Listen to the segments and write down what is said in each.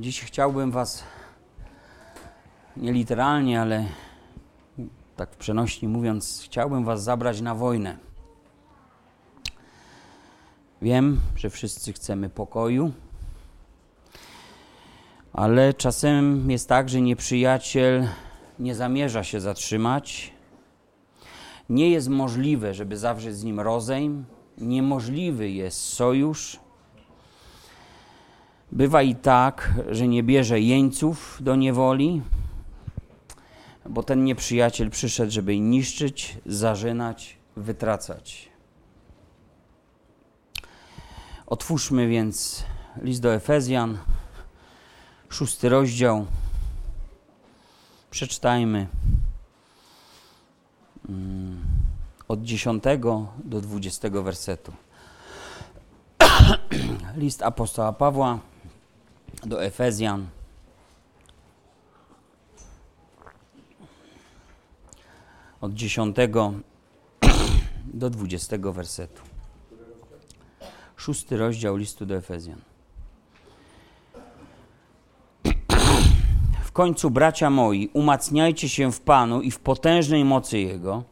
Dziś chciałbym Was nie literalnie, ale tak w przenośni mówiąc, chciałbym Was zabrać na wojnę. Wiem, że wszyscy chcemy pokoju, ale czasem jest tak, że nieprzyjaciel nie zamierza się zatrzymać. Nie jest możliwe, żeby zawrzeć z nim rozejm. Niemożliwy jest sojusz Bywa i tak, że nie bierze jeńców do niewoli, bo ten nieprzyjaciel przyszedł, żeby niszczyć, zarzynać, wytracać. Otwórzmy więc list do Efezjan, szósty rozdział. Przeczytajmy mm, od dziesiątego do dwudziestego wersetu. List apostoła Pawła do Efezjan. Od 10 do 20 wersetu. Szósty rozdział listu do Efezjan. W końcu, bracia moi, umacniajcie się w Panu i w potężnej mocy Jego.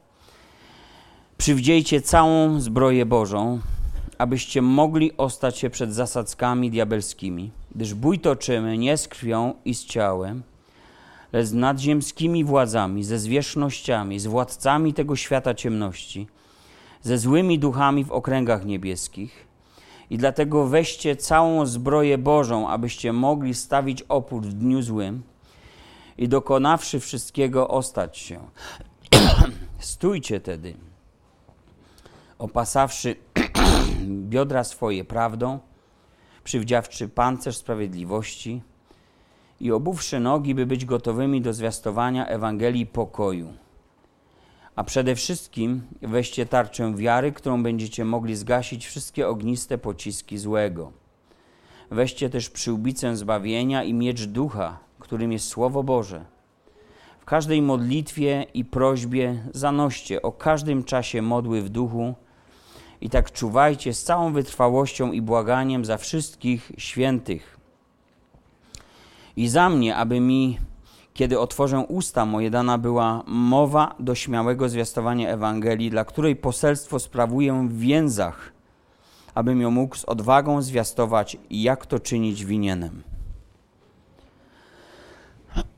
Przywdziejcie całą zbroję Bożą, abyście mogli ostać się przed zasadzkami diabelskimi gdyż bój toczymy nie z krwią i z ciałem, lecz z nadziemskimi władzami, ze zwierzchnościami, z władcami tego świata ciemności, ze złymi duchami w okręgach niebieskich. I dlatego weźcie całą zbroję Bożą, abyście mogli stawić opór w dniu złym i dokonawszy wszystkiego ostać się. Stójcie tedy, opasawszy biodra swoje prawdą, przywdziawczy pancerz sprawiedliwości i obuwszy nogi, by być gotowymi do zwiastowania Ewangelii pokoju. A przede wszystkim weźcie tarczę wiary, którą będziecie mogli zgasić wszystkie ogniste pociski złego. Weźcie też przyłbicę zbawienia i miecz ducha, którym jest Słowo Boże. W każdej modlitwie i prośbie zanoście o każdym czasie modły w duchu, i tak czuwajcie z całą wytrwałością i błaganiem za wszystkich świętych. I za mnie, aby mi, kiedy otworzę usta moje, dana była mowa do śmiałego zwiastowania Ewangelii, dla której poselstwo sprawuję w więzach, abym ją mógł z odwagą zwiastować, jak to czynić winienem.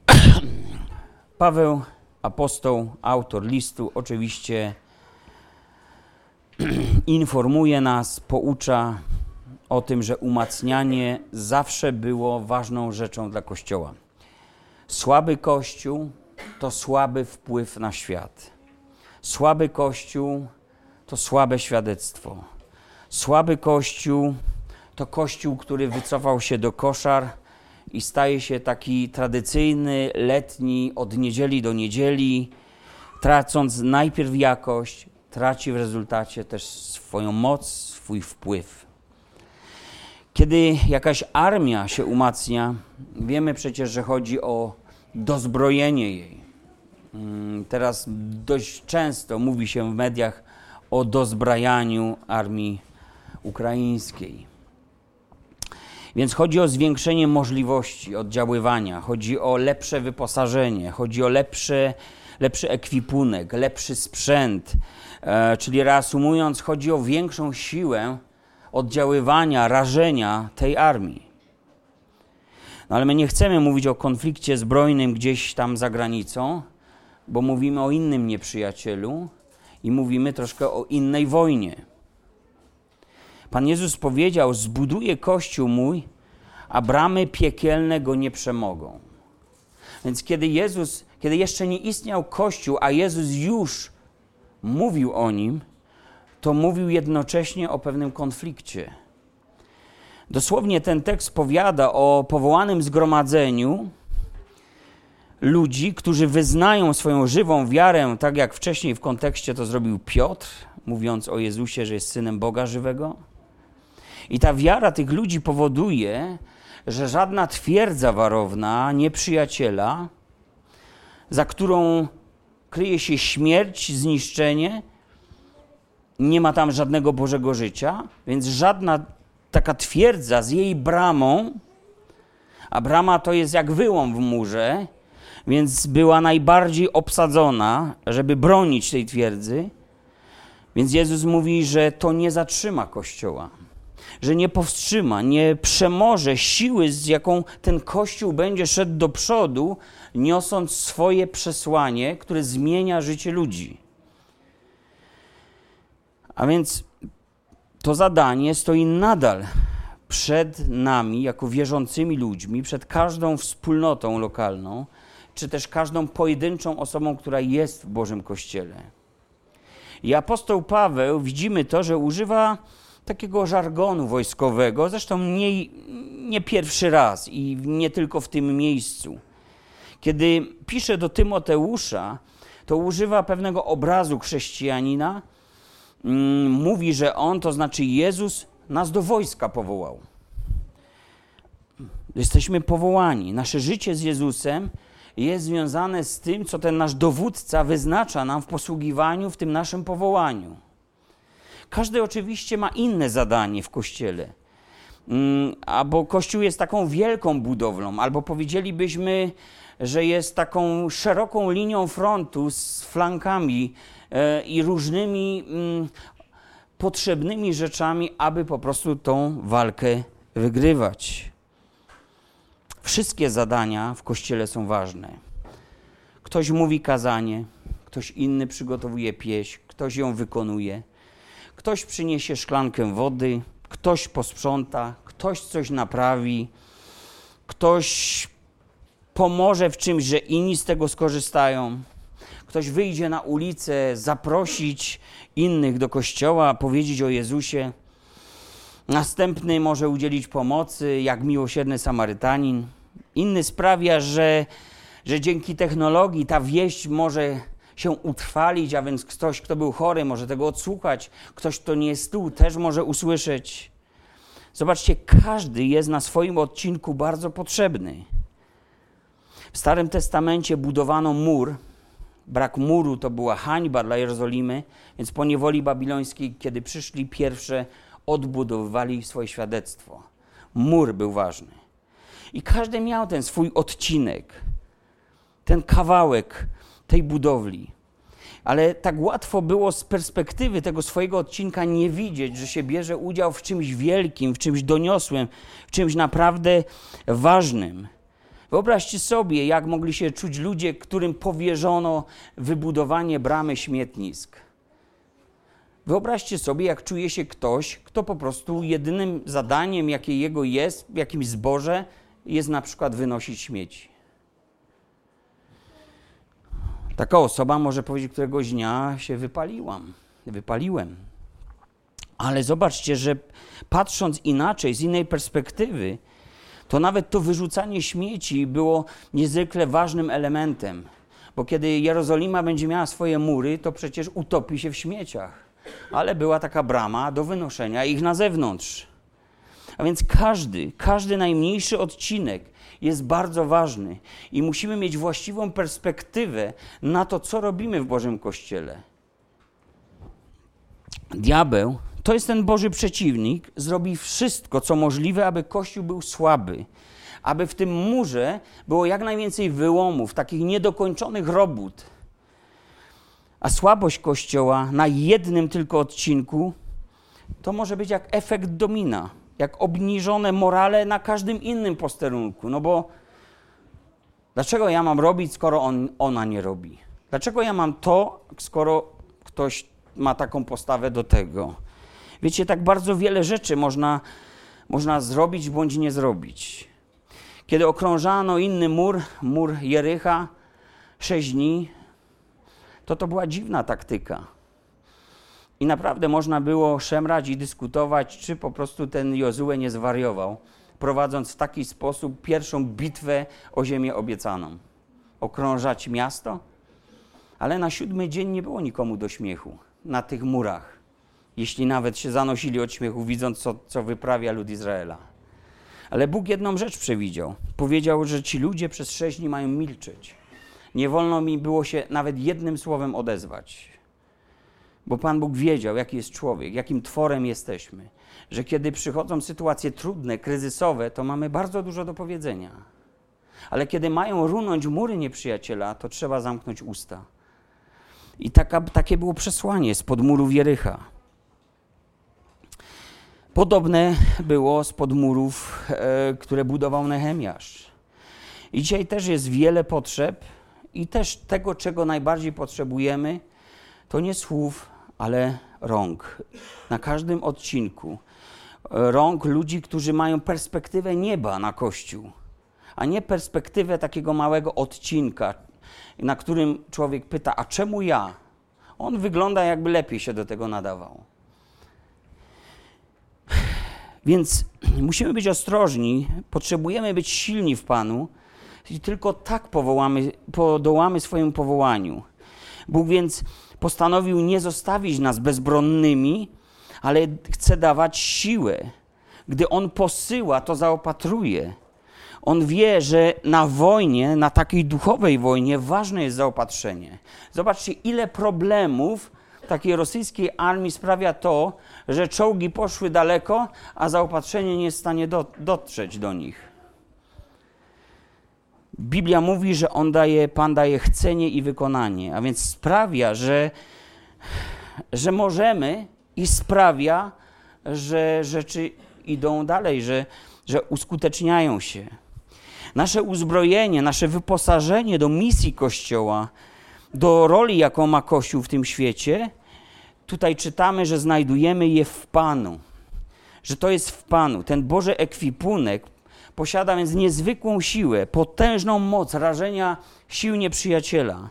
Paweł, apostoł, autor listu, oczywiście informuje nas, poucza o tym, że umacnianie zawsze było ważną rzeczą dla Kościoła. Słaby Kościół to słaby wpływ na świat. Słaby Kościół to słabe świadectwo. Słaby Kościół to Kościół, który wycofał się do koszar i staje się taki tradycyjny, letni, od niedzieli do niedzieli, tracąc najpierw jakość, traci w rezultacie też swoją moc, swój wpływ. Kiedy jakaś armia się umacnia, wiemy przecież, że chodzi o dozbrojenie jej. Mm, teraz dość często mówi się w mediach o dozbrajaniu armii ukraińskiej. Więc chodzi o zwiększenie możliwości oddziaływania, chodzi o lepsze wyposażenie, chodzi o lepsze, lepszy ekwipunek, lepszy sprzęt, E, czyli reasumując, chodzi o większą siłę oddziaływania, rażenia tej armii. No ale my nie chcemy mówić o konflikcie zbrojnym gdzieś tam za granicą, bo mówimy o innym nieprzyjacielu i mówimy troszkę o innej wojnie. Pan Jezus powiedział: Zbuduję kościół mój, a bramy piekielne go nie przemogą. Więc kiedy Jezus, kiedy jeszcze nie istniał kościół, a Jezus już mówił o nim, to mówił jednocześnie o pewnym konflikcie. Dosłownie ten tekst powiada o powołanym zgromadzeniu ludzi, którzy wyznają swoją żywą wiarę, tak jak wcześniej w kontekście to zrobił Piotr, mówiąc o Jezusie, że jest synem Boga żywego. I ta wiara tych ludzi powoduje, że żadna twierdza warowna nieprzyjaciela, za którą kryje się śmierć, zniszczenie, nie ma tam żadnego Bożego życia, więc żadna taka twierdza z jej bramą, A brama to jest jak wyłom w murze, więc była najbardziej obsadzona, żeby bronić tej twierdzy. Więc Jezus mówi, że to nie zatrzyma Kościoła, że nie powstrzyma, nie przemoże siły, z jaką ten Kościół będzie szedł do przodu, niosąc swoje przesłanie, które zmienia życie ludzi. A więc to zadanie stoi nadal przed nami, jako wierzącymi ludźmi, przed każdą wspólnotą lokalną, czy też każdą pojedynczą osobą, która jest w Bożym Kościele. I apostoł Paweł, widzimy to, że używa takiego żargonu wojskowego, zresztą nie, nie pierwszy raz i nie tylko w tym miejscu. Kiedy pisze do Tymoteusza, to używa pewnego obrazu chrześcijanina. Mm, mówi, że on, to znaczy Jezus, nas do wojska powołał. Jesteśmy powołani. Nasze życie z Jezusem jest związane z tym, co ten nasz dowódca wyznacza nam w posługiwaniu w tym naszym powołaniu. Każdy oczywiście ma inne zadanie w kościele. Mm, albo kościół jest taką wielką budowlą, albo powiedzielibyśmy, że jest taką szeroką linią frontu z flankami e, i różnymi mm, potrzebnymi rzeczami, aby po prostu tą walkę wygrywać. Wszystkie zadania w kościele są ważne. Ktoś mówi kazanie, ktoś inny przygotowuje pieśń, ktoś ją wykonuje, ktoś przyniesie szklankę wody, ktoś posprząta, ktoś coś naprawi, ktoś pomoże w czymś, że inni z tego skorzystają. Ktoś wyjdzie na ulicę, zaprosić innych do kościoła, powiedzieć o Jezusie. Następny może udzielić pomocy, jak miłosierny Samarytanin. Inny sprawia, że, że dzięki technologii ta wieść może się utrwalić, a więc ktoś, kto był chory, może tego odsłuchać. Ktoś, kto nie jest tu, też może usłyszeć. Zobaczcie, każdy jest na swoim odcinku bardzo potrzebny. W Starym Testamencie budowano mur. Brak muru to była hańba dla Jerozolimy, więc po niewoli babilońskiej, kiedy przyszli pierwsze, odbudowywali swoje świadectwo. Mur był ważny. I każdy miał ten swój odcinek, ten kawałek tej budowli. Ale tak łatwo było z perspektywy tego swojego odcinka nie widzieć, że się bierze udział w czymś wielkim, w czymś doniosłym, w czymś naprawdę ważnym. Wyobraźcie sobie, jak mogli się czuć ludzie, którym powierzono wybudowanie bramy śmietnisk. Wyobraźcie sobie, jak czuje się ktoś, kto po prostu jedynym zadaniem, jakie jego jest w jakimś zborze, jest na przykład wynosić śmieci. Taka osoba może powiedzieć, któregoś dnia się wypaliłam, wypaliłem. Ale zobaczcie, że patrząc inaczej, z innej perspektywy, to nawet to wyrzucanie śmieci było niezwykle ważnym elementem. Bo kiedy Jerozolima będzie miała swoje mury, to przecież utopi się w śmieciach. Ale była taka brama do wynoszenia ich na zewnątrz. A więc każdy, każdy najmniejszy odcinek jest bardzo ważny i musimy mieć właściwą perspektywę na to, co robimy w Bożym Kościele. Diabeł to jest ten Boży przeciwnik, zrobi wszystko, co możliwe, aby Kościół był słaby, aby w tym murze było jak najwięcej wyłomów, takich niedokończonych robót. A słabość Kościoła na jednym tylko odcinku to może być jak efekt domina jak obniżone morale na każdym innym posterunku. No bo dlaczego ja mam robić, skoro on, ona nie robi? Dlaczego ja mam to, skoro ktoś ma taką postawę do tego? Wiecie, tak bardzo wiele rzeczy można, można zrobić bądź nie zrobić. Kiedy okrążano inny mur, mur Jericha, sześć dni, to to była dziwna taktyka. I naprawdę można było szemrać i dyskutować, czy po prostu ten Jozue nie zwariował, prowadząc w taki sposób pierwszą bitwę o ziemię obiecaną. Okrążać miasto? Ale na siódmy dzień nie było nikomu do śmiechu na tych murach, jeśli nawet się zanosili od śmiechu, widząc, co, co wyprawia lud Izraela. Ale Bóg jedną rzecz przewidział. Powiedział, że ci ludzie przez sześć dni mają milczeć. Nie wolno mi było się nawet jednym słowem odezwać. Bo Pan Bóg wiedział, jaki jest człowiek, jakim tworem jesteśmy, że kiedy przychodzą sytuacje trudne, kryzysowe, to mamy bardzo dużo do powiedzenia Ale kiedy mają runąć mury nieprzyjaciela, to trzeba zamknąć usta. I taka, takie było przesłanie spod murów Jerycha. Podobne było spod murów, e, które budował Nehemiasz. I dzisiaj też jest wiele potrzeb i też tego, czego najbardziej potrzebujemy, to nie słów, ale rąk. Na każdym odcinku rąk ludzi, którzy mają perspektywę nieba na Kościół, a nie perspektywę takiego małego odcinka, na którym człowiek pyta, a czemu ja? On wygląda jakby lepiej się do tego nadawał. Więc musimy być ostrożni, potrzebujemy być silni w Panu i tylko tak powołamy, podołamy swojemu powołaniu. Bóg więc postanowił nie zostawić nas bezbronnymi, ale chce dawać siłę. Gdy On posyła, to zaopatruje. On wie, że na wojnie, na takiej duchowej wojnie, ważne jest zaopatrzenie. Zobaczcie, ile problemów takiej rosyjskiej armii sprawia to, że czołgi poszły daleko, a zaopatrzenie nie jest w stanie do, dotrzeć do nich. Biblia mówi, że on daje, Pan daje chcenie i wykonanie, a więc sprawia, że, że możemy i sprawia, że rzeczy idą dalej, że, że uskuteczniają się. Nasze uzbrojenie, nasze wyposażenie do misji Kościoła, do roli, jaką ma Kościół w tym świecie, tutaj czytamy, że znajdujemy je w Panu. Że to jest w Panu. Ten Boży ekwipunek posiada więc niezwykłą siłę, potężną moc rażenia sił nieprzyjaciela.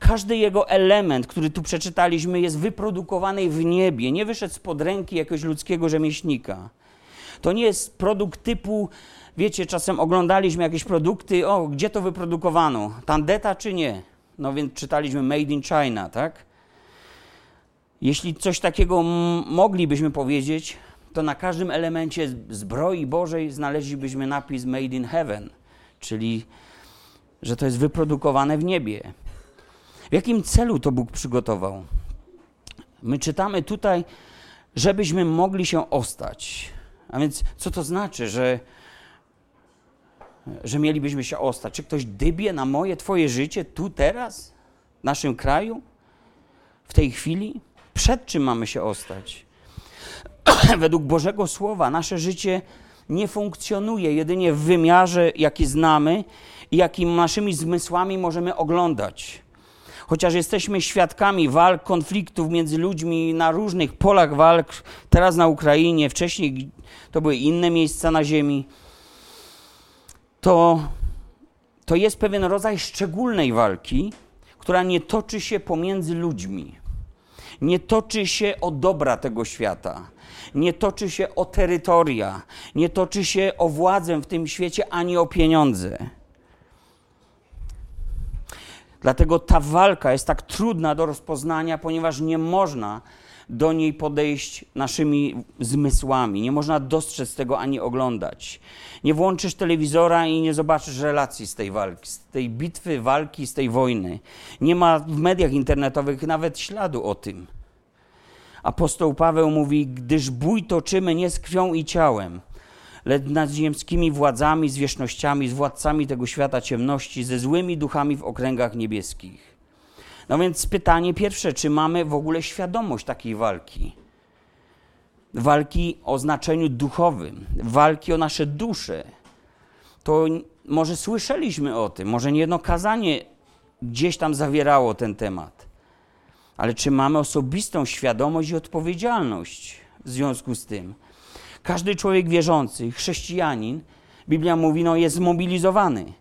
Każdy jego element, który tu przeczytaliśmy, jest wyprodukowany w niebie, nie wyszedł spod ręki jakiegoś ludzkiego rzemieślnika. To nie jest produkt typu, wiecie, czasem oglądaliśmy jakieś produkty, o, gdzie to wyprodukowano? Tandeta czy nie? No więc czytaliśmy Made in China, tak? Jeśli coś takiego moglibyśmy powiedzieć, to na każdym elemencie zbroi Bożej znaleźlibyśmy napis Made in Heaven, czyli że to jest wyprodukowane w niebie. W jakim celu to Bóg przygotował? My czytamy tutaj, żebyśmy mogli się ostać. A więc co to znaczy, że, że mielibyśmy się ostać? Czy ktoś dybie na moje, Twoje życie tu, teraz, w naszym kraju, w tej chwili? Przed czym mamy się ostać? Według Bożego Słowa nasze życie nie funkcjonuje jedynie w wymiarze, jaki znamy i jakim naszymi zmysłami możemy oglądać. Chociaż jesteśmy świadkami walk, konfliktów między ludźmi na różnych polach walk, teraz na Ukrainie, wcześniej to były inne miejsca na ziemi, to, to jest pewien rodzaj szczególnej walki, która nie toczy się pomiędzy ludźmi. Nie toczy się o dobra tego świata, nie toczy się o terytoria, nie toczy się o władzę w tym świecie ani o pieniądze. Dlatego ta walka jest tak trudna do rozpoznania, ponieważ nie można do niej podejść naszymi zmysłami. Nie można dostrzec tego ani oglądać. Nie włączysz telewizora i nie zobaczysz relacji z tej walki, z tej bitwy, walki, z tej wojny. Nie ma w mediach internetowych nawet śladu o tym. Apostoł Paweł mówi: Gdyż bój toczymy nie z krwią i ciałem, lecz nad ziemskimi władzami, zwierzchnościami, z władcami tego świata ciemności, ze złymi duchami w okręgach niebieskich. No więc pytanie pierwsze, czy mamy w ogóle świadomość takiej walki? Walki o znaczeniu duchowym, walki o nasze dusze. To może słyszeliśmy o tym, może niejedno kazanie gdzieś tam zawierało ten temat. Ale czy mamy osobistą świadomość i odpowiedzialność w związku z tym? Każdy człowiek wierzący, chrześcijanin, Biblia mówi, no jest zmobilizowany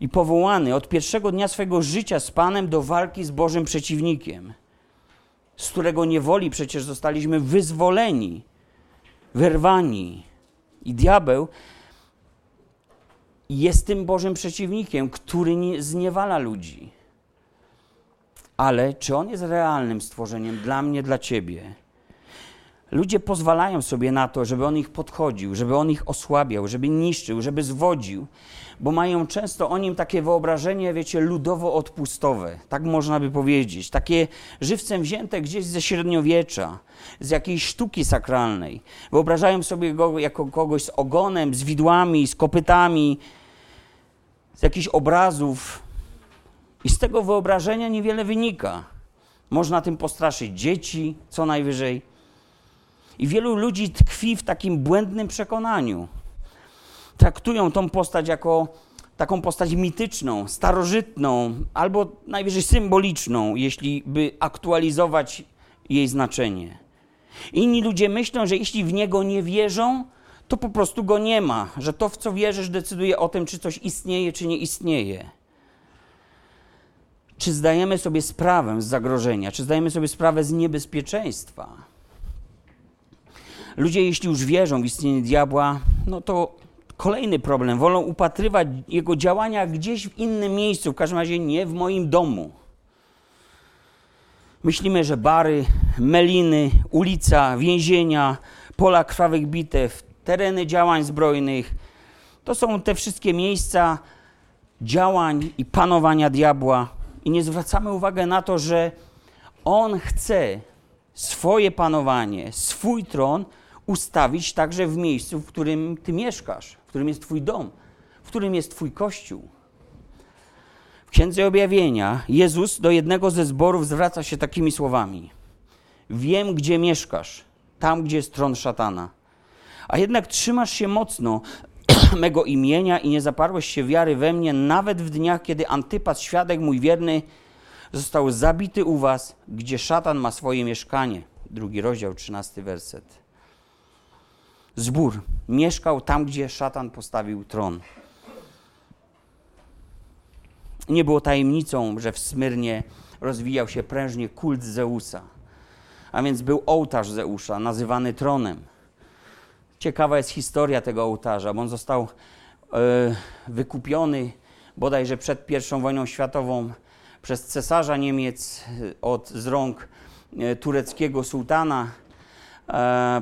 i powołany od pierwszego dnia swojego życia z Panem do walki z Bożym przeciwnikiem, z którego niewoli przecież zostaliśmy wyzwoleni, wyrwani. I diabeł jest tym Bożym przeciwnikiem, który zniewala ludzi. Ale czy on jest realnym stworzeniem dla mnie, dla ciebie? Ludzie pozwalają sobie na to, żeby on ich podchodził, żeby on ich osłabiał, żeby niszczył, żeby zwodził, bo mają często o nim takie wyobrażenie, wiecie, ludowo-odpustowe, tak można by powiedzieć, takie żywcem wzięte gdzieś ze średniowiecza, z jakiejś sztuki sakralnej. Wyobrażają sobie go jako kogoś z ogonem, z widłami, z kopytami, z jakichś obrazów i z tego wyobrażenia niewiele wynika. Można tym postraszyć dzieci, co najwyżej. I wielu ludzi tkwi w takim błędnym przekonaniu. Traktują tą postać jako taką postać mityczną, starożytną, albo najwyżej symboliczną, jeśli by aktualizować jej znaczenie. Inni ludzie myślą, że jeśli w niego nie wierzą, to po prostu go nie ma, że to, w co wierzysz, decyduje o tym, czy coś istnieje, czy nie istnieje. Czy zdajemy sobie sprawę z zagrożenia, czy zdajemy sobie sprawę z niebezpieczeństwa? Ludzie, jeśli już wierzą w istnienie diabła, no to kolejny problem. Wolą upatrywać jego działania gdzieś w innym miejscu, w każdym razie nie w moim domu. Myślimy, że bary, meliny, ulica, więzienia, pola krwawych bitew, tereny działań zbrojnych to są te wszystkie miejsca działań i panowania diabła. I nie zwracamy uwagi na to, że on chce swoje panowanie, swój tron ustawić także w miejscu, w którym ty mieszkasz, w którym jest twój dom, w którym jest twój kościół. W Księdze Objawienia Jezus do jednego ze zborów zwraca się takimi słowami: Wiem, gdzie mieszkasz, tam, gdzie jest tron szatana. A jednak trzymasz się mocno mego imienia i nie zaparłeś się wiary we mnie, nawet w dniach, kiedy Antypas, świadek mój wierny, został zabity u was, gdzie szatan ma swoje mieszkanie. Drugi rozdział, trzynasty werset. Zbór mieszkał tam, gdzie szatan postawił tron. Nie było tajemnicą, że w Smyrnie rozwijał się prężnie kult Zeusa. A więc był ołtarz Zeusza, nazywany tronem. Ciekawa jest historia tego ołtarza, bo on został e, wykupiony bodajże przed I wojną światową przez cesarza Niemiec e, od, z rąk e, tureckiego sułtana.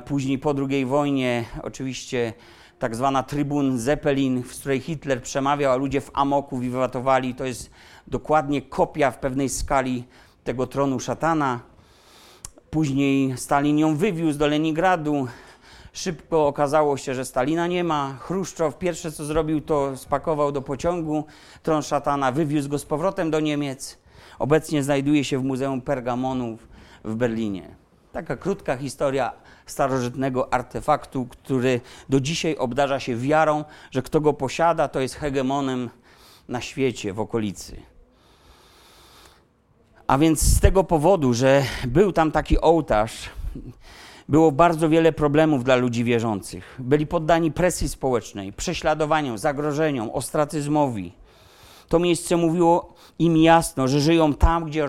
Później po II wojnie oczywiście tak zwana trybun Zeppelin, w której Hitler przemawiał, a ludzie w amoku wiwatowali. To jest dokładnie kopia w pewnej skali tego tronu szatana. Później Stalin ją wywiózł do Leningradu. Szybko okazało się, że Stalina nie ma. Chruszczow pierwsze co zrobił, to spakował do pociągu tron szatana, wywiózł go z powrotem do Niemiec. Obecnie znajduje się w Muzeum Pergamonów w Berlinie. Taka krótka historia starożytnego artefaktu, który do dzisiaj obdarza się wiarą, że kto go posiada, to jest hegemonem na świecie, w okolicy. A więc z tego powodu, że był tam taki ołtarz, było bardzo wiele problemów dla ludzi wierzących. Byli poddani presji społecznej, prześladowaniom, zagrożeniom, ostracyzmowi. To miejsce mówiło im jasno, że żyją tam, gdzie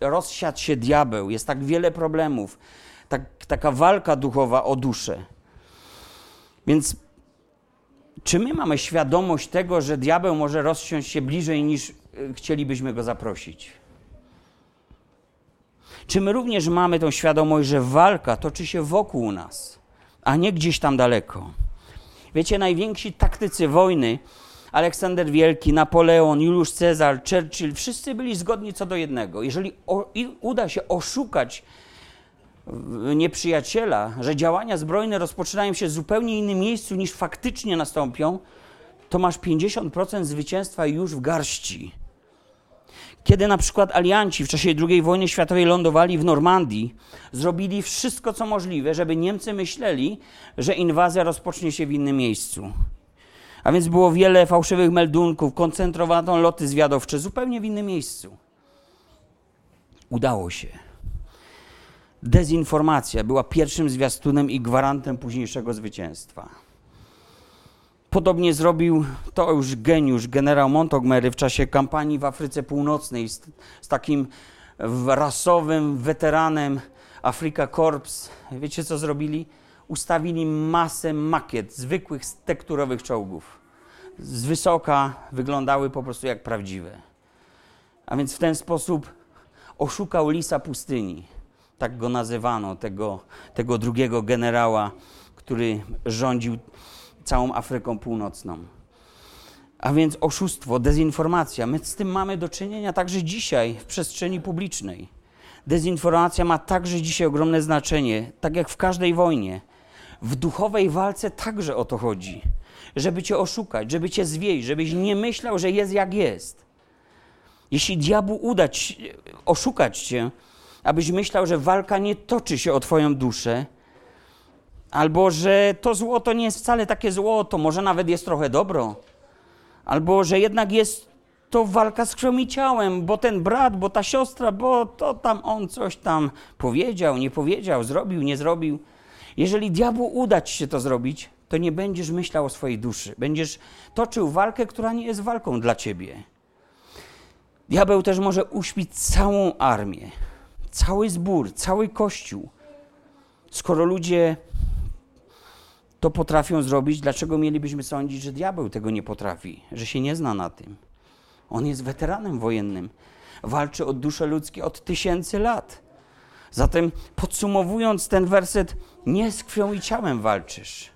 rozsiadł się diabeł. Jest tak wiele problemów, tak, taka walka duchowa o duszę. Więc czy my mamy świadomość tego, że diabeł może rozsiąść się bliżej niż e, chcielibyśmy go zaprosić? Czy my również mamy tą świadomość, że walka toczy się wokół nas, a nie gdzieś tam daleko? Wiecie, najwięksi taktycy wojny, Aleksander Wielki, Napoleon, Juliusz Cezar, Churchill, wszyscy byli zgodni co do jednego. Jeżeli o, uda się oszukać nieprzyjaciela, że działania zbrojne rozpoczynają się w zupełnie innym miejscu niż faktycznie nastąpią, to masz 50% zwycięstwa już w garści. Kiedy na przykład alianci w czasie II wojny światowej lądowali w Normandii, zrobili wszystko, co możliwe, żeby Niemcy myśleli, że inwazja rozpocznie się w innym miejscu. A więc było wiele fałszywych meldunków, koncentrowano loty zwiadowcze zupełnie w innym miejscu. Udało się. Dezinformacja była pierwszym zwiastunem i gwarantem późniejszego zwycięstwa. Podobnie zrobił to już geniusz, generał Montgomery w czasie kampanii w Afryce Północnej z, z takim rasowym weteranem Afrika Corps. Wiecie co zrobili? Ustawili masę makiet zwykłych tekturowych czołgów. Z wysoka wyglądały po prostu jak prawdziwe. A więc w ten sposób oszukał lisa pustyni. Tak go nazywano, tego, tego drugiego generała, który rządził całą Afryką Północną. A więc oszustwo, dezinformacja. My z tym mamy do czynienia także dzisiaj w przestrzeni publicznej. Dezinformacja ma także dzisiaj ogromne znaczenie, tak jak w każdej wojnie. W duchowej walce także o to chodzi. żeby cię oszukać, żeby cię zwieść, żebyś nie myślał, że jest jak jest. Jeśli diabłu uda ci, oszukać cię, abyś myślał, że walka nie toczy się o twoją duszę, albo że to złoto nie jest wcale takie złoto, może nawet jest trochę dobro, albo że jednak jest to walka z krwią i ciałem, bo ten brat, bo ta siostra, bo to tam on coś tam powiedział, nie powiedział, zrobił, nie zrobił. Jeżeli diabłu uda ci się to zrobić, to nie będziesz myślał o swojej duszy. Będziesz toczył walkę, która nie jest walką dla ciebie. Diabeł też może uśpić całą armię, cały zbór, cały kościół. Skoro ludzie to potrafią zrobić, dlaczego mielibyśmy sądzić, że diabeł tego nie potrafi, że się nie zna na tym? On jest weteranem wojennym. Walczy o dusze ludzkie od tysięcy lat. Zatem podsumowując ten werset, nie z krwią i ciałem walczysz.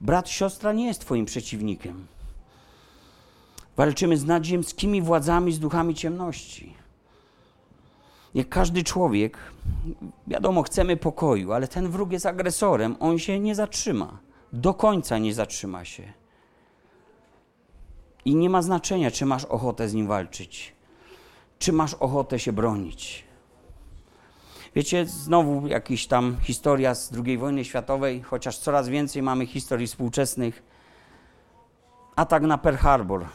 Brat, siostra nie jest Twoim przeciwnikiem. Walczymy z nadziemskimi władzami, z duchami ciemności. Jak każdy człowiek, wiadomo, chcemy pokoju, ale ten wróg jest agresorem, on się nie zatrzyma. Do końca nie zatrzyma się. I nie ma znaczenia, czy masz ochotę z nim walczyć, czy masz ochotę się bronić. Wiecie, znowu jakaś tam historia z II wojny światowej, chociaż coraz więcej mamy historii współczesnych. Atak na Pearl Harbor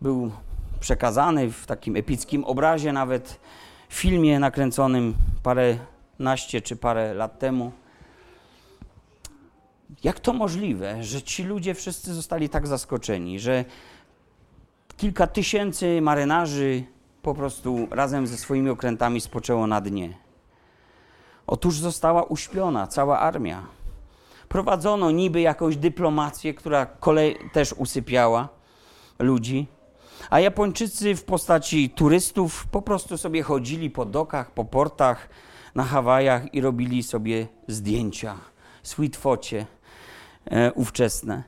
był przekazany w takim epickim obrazie, nawet filmie nakręconym parę naście czy parę lat temu. Jak to możliwe, że ci ludzie wszyscy zostali tak zaskoczeni, że kilka tysięcy marynarzy po prostu razem ze swoimi okrętami spoczęło na dnie? Otóż została uśpiona cała armia. Prowadzono niby jakąś dyplomację, która kolej też usypiała ludzi, a Japończycy w postaci turystów po prostu sobie chodzili po dokach, po portach na Hawajach i robili sobie zdjęcia, sweet focie e, ówczesne.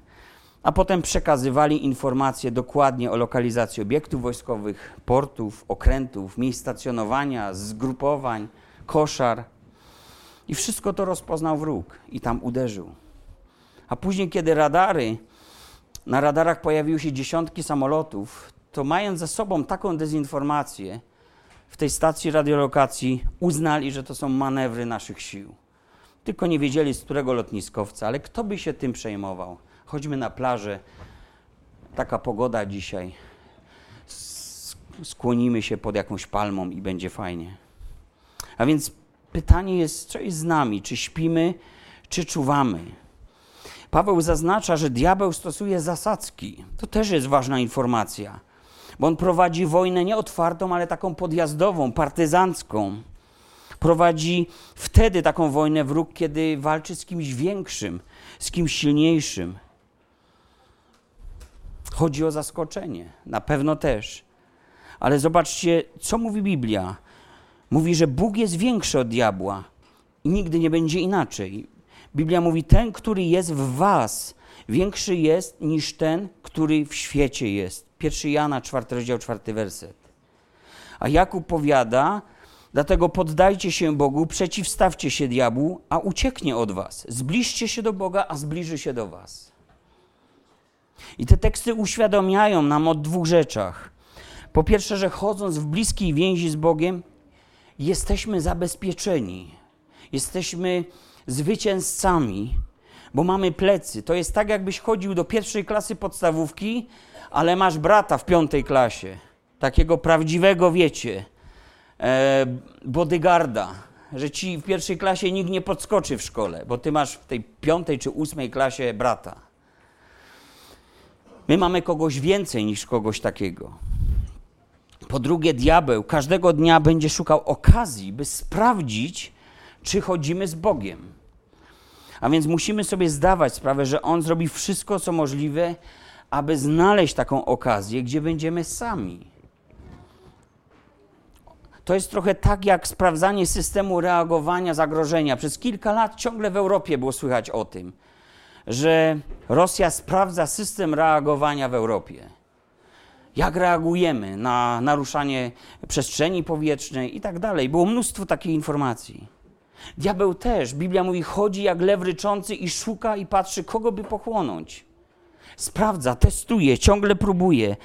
A potem przekazywali informacje dokładnie o lokalizacji obiektów wojskowych, portów, okrętów, miejsc stacjonowania, zgrupowań, koszar. I wszystko to rozpoznał wróg i tam uderzył. A później, kiedy radary, na radarach pojawiły się dziesiątki samolotów, to mając za sobą taką dezinformację, w tej stacji radiolokacji uznali, że to są manewry naszych sił. Tylko nie wiedzieli, z którego lotniskowca, ale kto by się tym przejmował? Chodźmy na plażę, taka pogoda dzisiaj, skłonimy się pod jakąś palmą i będzie fajnie. A więc pytanie jest, co jest z nami? Czy śpimy, czy czuwamy? Paweł zaznacza, że diabeł stosuje zasadzki. To też jest ważna informacja bo on prowadzi wojnę nie otwartą, ale taką podjazdową, partyzancką. Prowadzi wtedy taką wojnę wróg, kiedy walczy z kimś większym, z kimś silniejszym. Chodzi o zaskoczenie, na pewno też. Ale zobaczcie, co mówi Biblia. Mówi, że Bóg jest większy od diabła i nigdy nie będzie inaczej. Biblia mówi: Ten, który jest w Was, większy jest niż ten, który w świecie jest. 1 Jana, 4 rozdział, 4 werset. A Jakub powiada, dlatego poddajcie się Bogu, przeciwstawcie się diabłu, a ucieknie od was. Zbliżcie się do Boga, a zbliży się do was. I te teksty uświadamiają nam o dwóch rzeczach. Po pierwsze, że chodząc w bliskiej więzi z Bogiem, jesteśmy zabezpieczeni. Jesteśmy zwycięzcami, bo mamy plecy. To jest tak, jakbyś chodził do pierwszej klasy podstawówki, ale masz brata w piątej klasie, takiego prawdziwego, wiecie, e, bodyguarda, że ci w pierwszej klasie nikt nie podskoczy w szkole, bo ty masz w tej piątej czy ósmej klasie brata. My mamy kogoś więcej niż kogoś takiego. Po drugie, diabeł każdego dnia będzie szukał okazji, by sprawdzić, czy chodzimy z Bogiem. A więc musimy sobie zdawać sprawę, że on zrobi wszystko, co możliwe, aby znaleźć taką okazję, gdzie będziemy sami. To jest trochę tak jak sprawdzanie systemu reagowania zagrożenia. Przez kilka lat ciągle w Europie było słychać o tym, że Rosja sprawdza system reagowania w Europie. Jak reagujemy na naruszanie przestrzeni powietrznej i tak dalej. Było mnóstwo takiej informacji. Diabeł też, Biblia mówi, chodzi jak lew ryczący i szuka i patrzy, kogo by pochłonąć. Sprawdza, testuje, ciągle próbuje.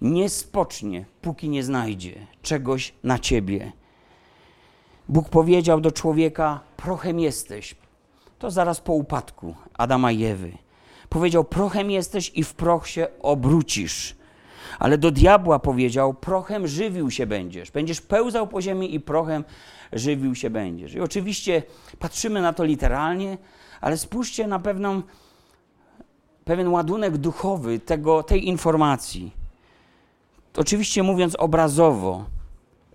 Nie spocznie, póki nie znajdzie czegoś na ciebie. Bóg powiedział do człowieka: Prochem jesteś. To zaraz po upadku Adama i Ewy. Powiedział: Prochem jesteś i w proch się obrócisz. Ale do diabła powiedział: Prochem żywił się będziesz. Będziesz pełzał po ziemi i prochem żywił się będziesz. I oczywiście patrzymy na to literalnie, ale spójrzcie na pewną, pewien ładunek duchowy tego, tej informacji. Oczywiście mówiąc obrazowo,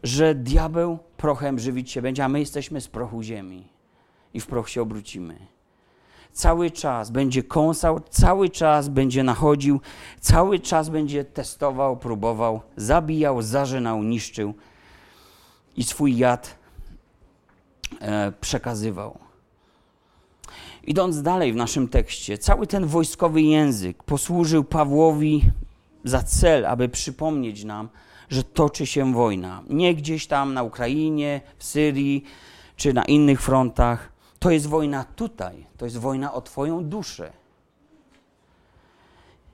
że diabeł prochem żywić się będzie, a my jesteśmy z prochu ziemi i w proch się obrócimy. Cały czas będzie kąsał, cały czas będzie nachodził, cały czas będzie testował, próbował, zabijał, zażynał, niszczył i swój jad e, przekazywał. Idąc dalej w naszym tekście, cały ten wojskowy język posłużył Pawłowi za cel, aby przypomnieć nam, że toczy się wojna. Nie gdzieś tam na Ukrainie, w Syrii czy na innych frontach. To jest wojna tutaj. To jest wojna o Twoją duszę.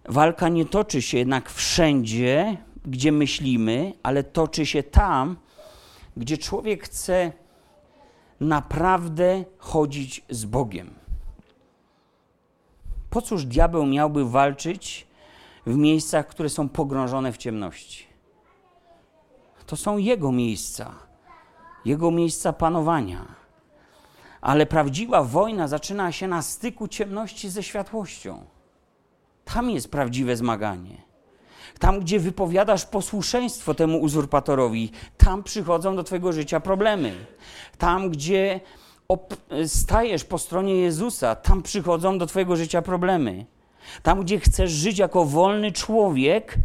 Walka nie toczy się jednak wszędzie, gdzie myślimy, ale toczy się tam, gdzie człowiek chce naprawdę chodzić z Bogiem. Po cóż diabeł miałby walczyć w miejscach, które są pogrążone w ciemności? To są Jego miejsca, Jego miejsca panowania. Ale prawdziwa wojna zaczyna się na styku ciemności ze światłością. Tam jest prawdziwe zmaganie. Tam, gdzie wypowiadasz posłuszeństwo temu uzurpatorowi, tam przychodzą do Twojego życia problemy. Tam, gdzie stajesz po stronie Jezusa, tam przychodzą do Twojego życia problemy. Tam, gdzie chcesz żyć jako wolny człowiek,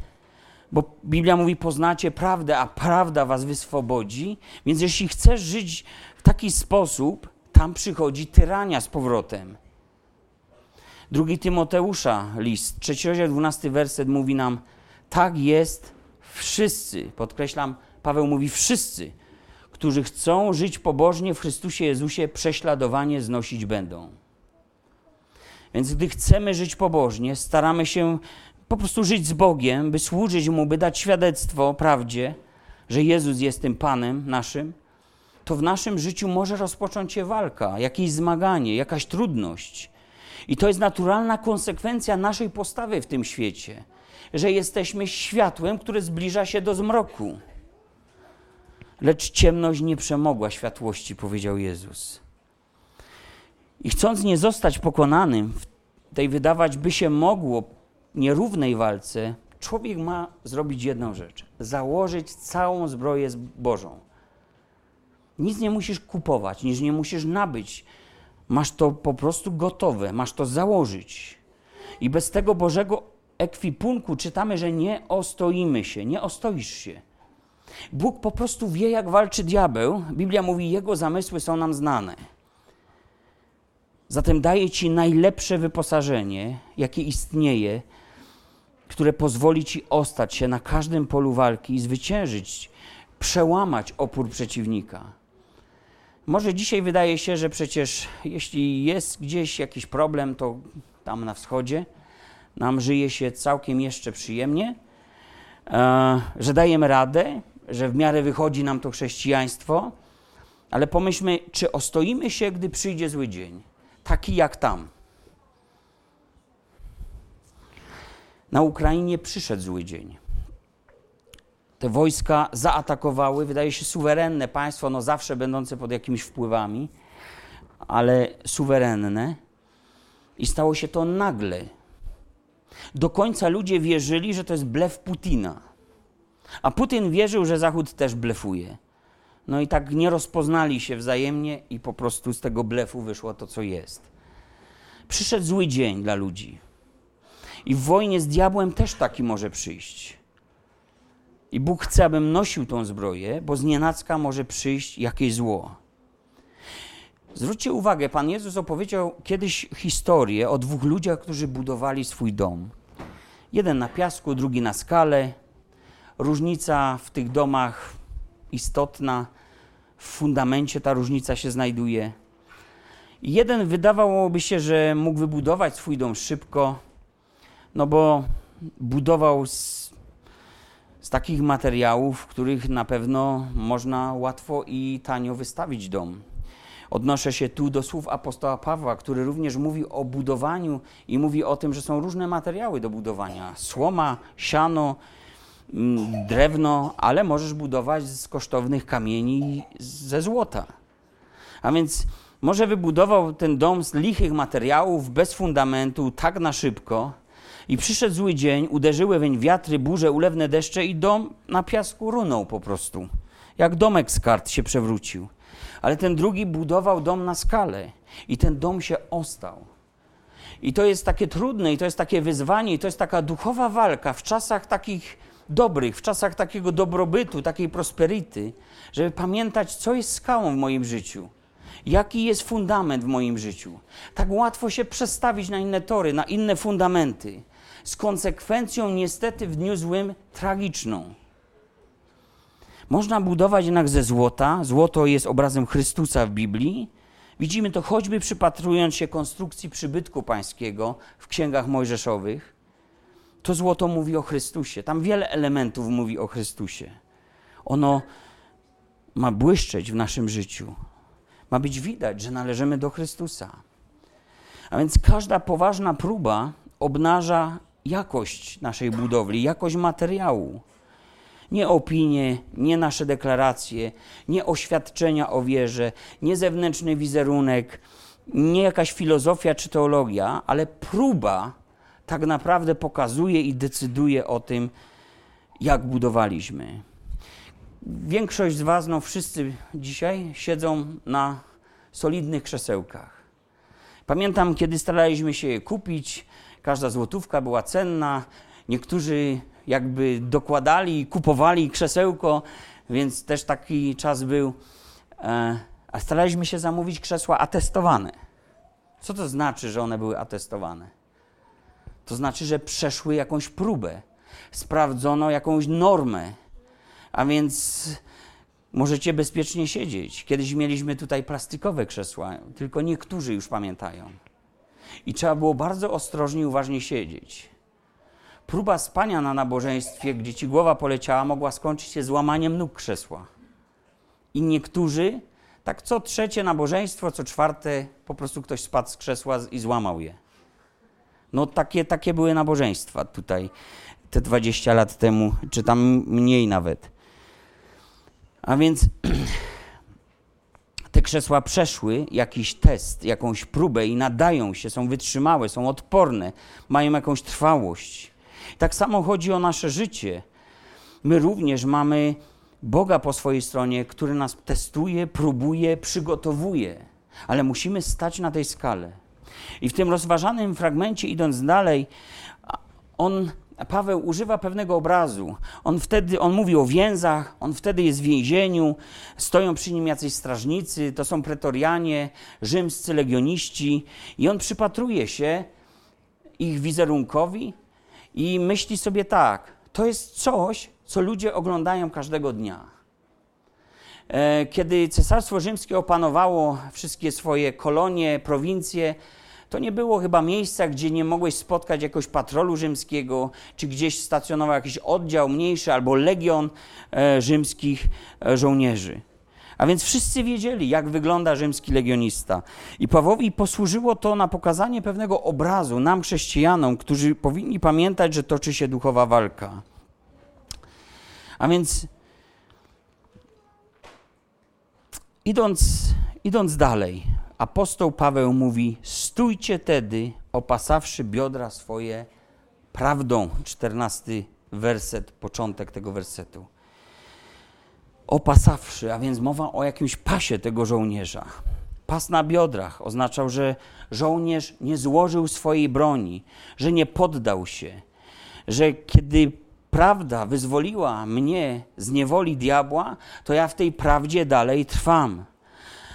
bo Biblia mówi: Poznacie prawdę, a prawda was wyswobodzi. Więc jeśli chcesz żyć w taki sposób, tam przychodzi tyrania z powrotem. Drugi Tymoteusza list, trzeci rozdział, dwunasty werset mówi nam: Tak jest wszyscy, podkreślam, Paweł mówi wszyscy, którzy chcą żyć pobożnie w Chrystusie Jezusie, prześladowanie znosić będą. Więc gdy chcemy żyć pobożnie, staramy się po prostu żyć z Bogiem, by służyć Mu, by dać świadectwo prawdzie, że Jezus jest tym Panem naszym, to w naszym życiu może rozpocząć się walka, jakieś zmaganie, jakaś trudność. I to jest naturalna konsekwencja naszej postawy w tym świecie, że jesteśmy światłem, które zbliża się do zmroku. Lecz ciemność nie przemogła światłości, powiedział Jezus. I chcąc nie zostać pokonanym w tej wydawać by się mogło nierównej walce człowiek ma zrobić jedną rzecz: założyć całą zbroję Bożą. Nic nie musisz kupować, nic nie musisz nabyć. Masz to po prostu gotowe, masz to założyć. I bez tego Bożego ekwipunku czytamy, że nie ostoimy się, nie ostoisz się. Bóg po prostu wie, jak walczy diabeł. Biblia mówi, jego zamysły są nam znane. Zatem daje ci najlepsze wyposażenie, jakie istnieje, które pozwoli ci ostać się na każdym polu walki i zwyciężyć, przełamać opór przeciwnika. Może dzisiaj wydaje się, że przecież jeśli jest gdzieś jakiś problem, to tam na wschodzie nam żyje się całkiem jeszcze przyjemnie, e, że dajemy radę, że w miarę wychodzi nam to chrześcijaństwo, ale pomyślmy, czy ostoimy się, gdy przyjdzie zły dzień, taki jak tam. na Ukrainie przyszedł zły dzień. Te wojska zaatakowały, wydaje się, suwerenne państwo, no zawsze będące pod jakimiś wpływami, ale suwerenne. I stało się to nagle. Do końca ludzie wierzyli, że to jest blef Putina. A Putin wierzył, że Zachód też blefuje. No i tak nie rozpoznali się wzajemnie, i po prostu z tego blefu wyszło to, co jest. Przyszedł zły dzień dla ludzi. I w wojnie z diabłem też taki może przyjść. I Bóg chce, abym nosił tą zbroję, bo z nienacka może przyjść jakieś zło. Zwróćcie uwagę, Pan Jezus opowiedział kiedyś historię o dwóch ludziach, którzy budowali swój dom. Jeden na piasku, drugi na skale. Różnica w tych domach istotna, w fundamencie ta różnica się znajduje. Jeden wydawałoby się, że mógł wybudować swój dom szybko, no bo budował z, z takich materiałów, w których na pewno można łatwo i tanio wystawić dom. Odnoszę się tu do słów apostoła Pawła, który również mówi o budowaniu i mówi o tym, że są różne materiały do budowania: słoma, siano, drewno, ale możesz budować z kosztownych kamieni ze złota. A więc może wybudował ten dom z lichych materiałów, bez fundamentu, tak na szybko. I przyszedł zły dzień, uderzyły weń wiatry, burze, ulewne deszcze i dom na piasku runął po prostu. Jak domek z kart się przewrócił. Ale ten drugi budował dom na skalę i ten dom się ostał. I to jest takie trudne, i to jest takie wyzwanie, i to jest taka duchowa walka w czasach takich dobrych, w czasach takiego dobrobytu, takiej prosperity, żeby pamiętać, co jest skałą w moim życiu Jaki jest fundament w moim życiu? Tak łatwo się przestawić na inne tory, na inne fundamenty. Z konsekwencją, niestety, w dniu złym tragiczną. Można budować jednak ze złota. Złoto jest obrazem Chrystusa w Biblii. Widzimy to choćby przypatrując się konstrukcji przybytku pańskiego w księgach mojżeszowych. To złoto mówi o Chrystusie. Tam wiele elementów mówi o Chrystusie. Ono ma błyszczeć w naszym życiu ma być widać, że należymy do Chrystusa. A więc każda poważna próba obnaża jakość naszej budowli, jakość materiału. Nie opinie, nie nasze deklaracje, nie oświadczenia o wierze, nie zewnętrzny wizerunek, nie jakaś filozofia czy teologia, ale próba tak naprawdę pokazuje i decyduje o tym, jak budowaliśmy. Większość z Was, no wszyscy dzisiaj siedzą na solidnych krzesełkach. Pamiętam, kiedy staraliśmy się je kupić, każda złotówka była cenna. Niektórzy jakby dokładali i kupowali krzesełko, więc też taki czas był. E, a staraliśmy się zamówić krzesła atestowane. Co to znaczy, że one były atestowane? To znaczy, że przeszły jakąś próbę, sprawdzono jakąś normę, a więc możecie bezpiecznie siedzieć. Kiedyś mieliśmy tutaj plastikowe krzesła, tylko niektórzy już pamiętają. I trzeba było bardzo ostrożnie i uważnie siedzieć. Próba spania na nabożeństwie, gdzie ci głowa poleciała, mogła skończyć się złamaniem nóg krzesła. I niektórzy, tak co trzecie nabożeństwo, co czwarte, po prostu ktoś spadł z krzesła i złamał je. No takie, takie były nabożeństwa tutaj te 20 lat temu, czy tam mniej nawet. A więc te krzesła przeszły jakiś test, jakąś próbę i nadają się, są wytrzymałe, są odporne, mają jakąś trwałość. Tak samo chodzi o nasze życie. My również mamy Boga po swojej stronie, który nas testuje, próbuje, przygotowuje, ale musimy stać na tej skale. I w tym rozważanym fragmencie, idąc dalej, on Paweł używa pewnego obrazu. On wtedy, on mówi o więzach, on wtedy jest w więzieniu, stoją przy nim jacyś strażnicy, to są pretorianie, rzymscy legioniści i on przypatruje się ich wizerunkowi i myśli sobie tak, to jest coś, co ludzie oglądają każdego dnia. E, kiedy Cesarstwo Rzymskie opanowało wszystkie swoje kolonie, prowincje, to nie było chyba miejsca, gdzie nie mogłeś spotkać jakiegoś patrolu rzymskiego, czy gdzieś stacjonował jakiś oddział mniejszy albo legion e, rzymskich e, żołnierzy. A więc wszyscy wiedzieli, jak wygląda rzymski legionista. I Pawłowi posłużyło to na pokazanie pewnego obrazu nam, chrześcijanom, którzy powinni pamiętać, że toczy się duchowa walka. A więc idąc, idąc dalej, apostoł Paweł mówi: Stójcie tedy, opasawszy biodra swoje prawdą. Czternasty werset, początek tego wersetu. Opasawszy, a więc mowa o jakimś pasie tego żołnierza. Pas na biodrach oznaczał, że żołnierz nie złożył swojej broni, że nie poddał się, że kiedy prawda wyzwoliła mnie z niewoli diabła, to ja w tej prawdzie dalej trwam.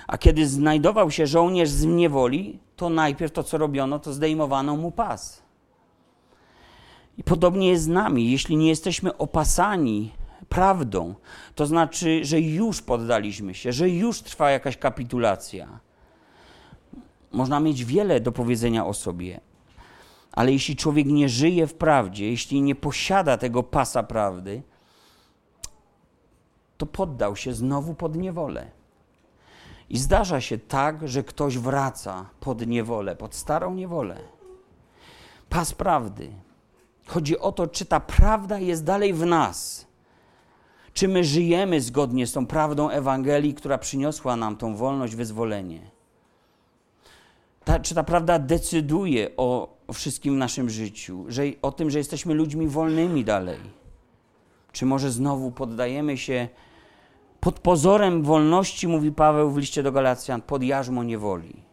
A kiedy znajdował się żołnierz z niewoli, to najpierw to, co robiono, to zdejmowano mu pas. I podobnie jest z nami. Jeśli nie jesteśmy opasani prawdą, to znaczy, że już poddaliśmy się, że już trwa jakaś kapitulacja. Można mieć wiele do powiedzenia o sobie, ale jeśli człowiek nie żyje w prawdzie, jeśli nie posiada tego pasa prawdy, to poddał się znowu pod niewolę. I zdarza się tak, że ktoś wraca pod niewolę, pod starą niewolę. Pas prawdy. Chodzi o to, czy ta prawda jest dalej w nas. Czy my żyjemy zgodnie z tą prawdą Ewangelii, która przyniosła nam tą wolność, wyzwolenie. Ta, czy ta prawda decyduje o, o wszystkim w naszym życiu, że, o tym, że jesteśmy ludźmi wolnymi dalej? Czy może znowu poddajemy się pod pozorem wolności, mówi Paweł w liście do Galacjan, pod jarzmo niewoli.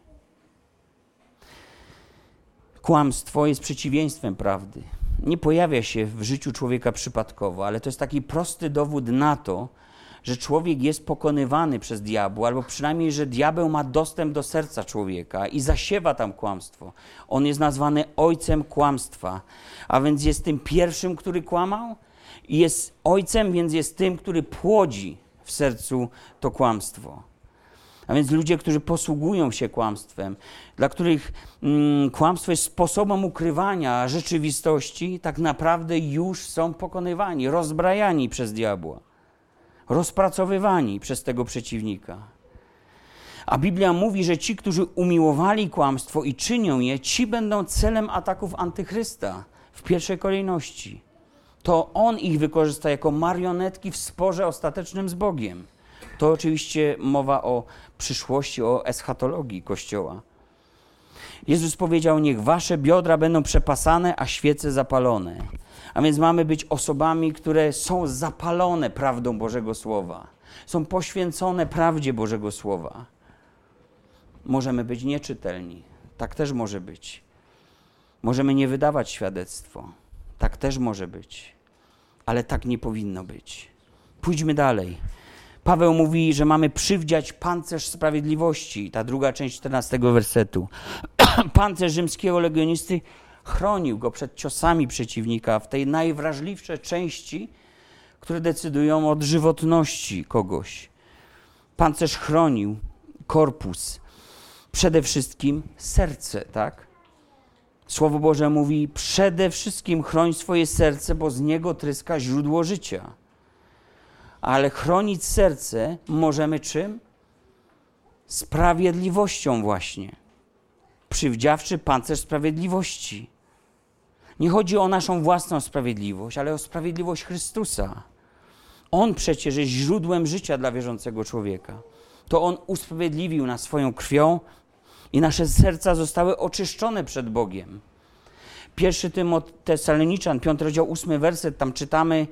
Kłamstwo jest przeciwieństwem prawdy. Nie pojawia się w życiu człowieka przypadkowo, ale to jest taki prosty dowód na to, że człowiek jest pokonywany przez diabła, albo przynajmniej, że diabeł ma dostęp do serca człowieka i zasiewa tam kłamstwo. On jest nazwany ojcem kłamstwa, a więc jest tym pierwszym, który kłamał, i jest ojcem, więc jest tym, który płodzi w sercu to kłamstwo. A więc ludzie, którzy posługują się kłamstwem, dla których mm, kłamstwo jest sposobem ukrywania rzeczywistości, tak naprawdę już są pokonywani, rozbrajani przez diabła, rozpracowywani przez tego przeciwnika. A Biblia mówi, że ci, którzy umiłowali kłamstwo i czynią je, ci będą celem ataków antychrysta w pierwszej kolejności to on ich wykorzysta jako marionetki w sporze ostatecznym z Bogiem. To oczywiście mowa o przyszłości, o eschatologii Kościoła. Jezus powiedział: Niech wasze biodra będą przepasane, a świece zapalone. A więc mamy być osobami, które są zapalone prawdą Bożego Słowa, są poświęcone prawdzie Bożego Słowa. Możemy być nieczytelni, tak też może być. Możemy nie wydawać świadectwo, tak też może być ale tak nie powinno być. Pójdźmy dalej. Paweł mówi, że mamy przywdziać pancerz sprawiedliwości. Ta druga część 14 wersetu. pancerz rzymskiego legionisty chronił go przed ciosami przeciwnika w tej najwrażliwszej części, które decydują o żywotności kogoś. Pancerz chronił korpus, przede wszystkim serce, tak? Słowo Boże mówi: przede wszystkim chroń swoje serce, bo z niego tryska źródło życia. Ale chronić serce możemy czym? Sprawiedliwością, właśnie. Przywdziawczy pancerz sprawiedliwości. Nie chodzi o naszą własną sprawiedliwość, ale o sprawiedliwość Chrystusa. On przecież jest źródłem życia dla wierzącego człowieka. To On usprawiedliwił nas swoją krwią, i nasze serca zostały oczyszczone przed Bogiem. Pierwszy tym od Tesaloniczan, 5 rozdział 8 werset, tam czytamy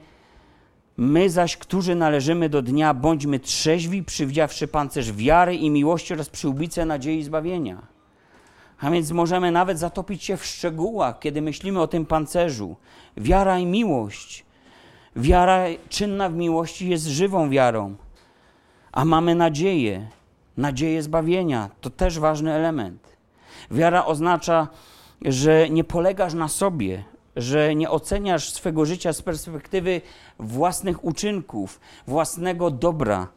My zaś, którzy należymy do dnia, bądźmy trzeźwi, przywdziawszy pancerz wiary i miłości oraz przyłbicę nadziei zbawienia. A więc możemy nawet zatopić się w szczegółach, kiedy myślimy o tym pancerzu. Wiara i miłość. Wiara czynna w miłości jest żywą wiarą, a mamy nadzieję nadzieję zbawienia. To też ważny element. Wiara oznacza, że nie polegasz na sobie, że nie oceniasz swego życia z perspektywy własnych uczynków, własnego dobra,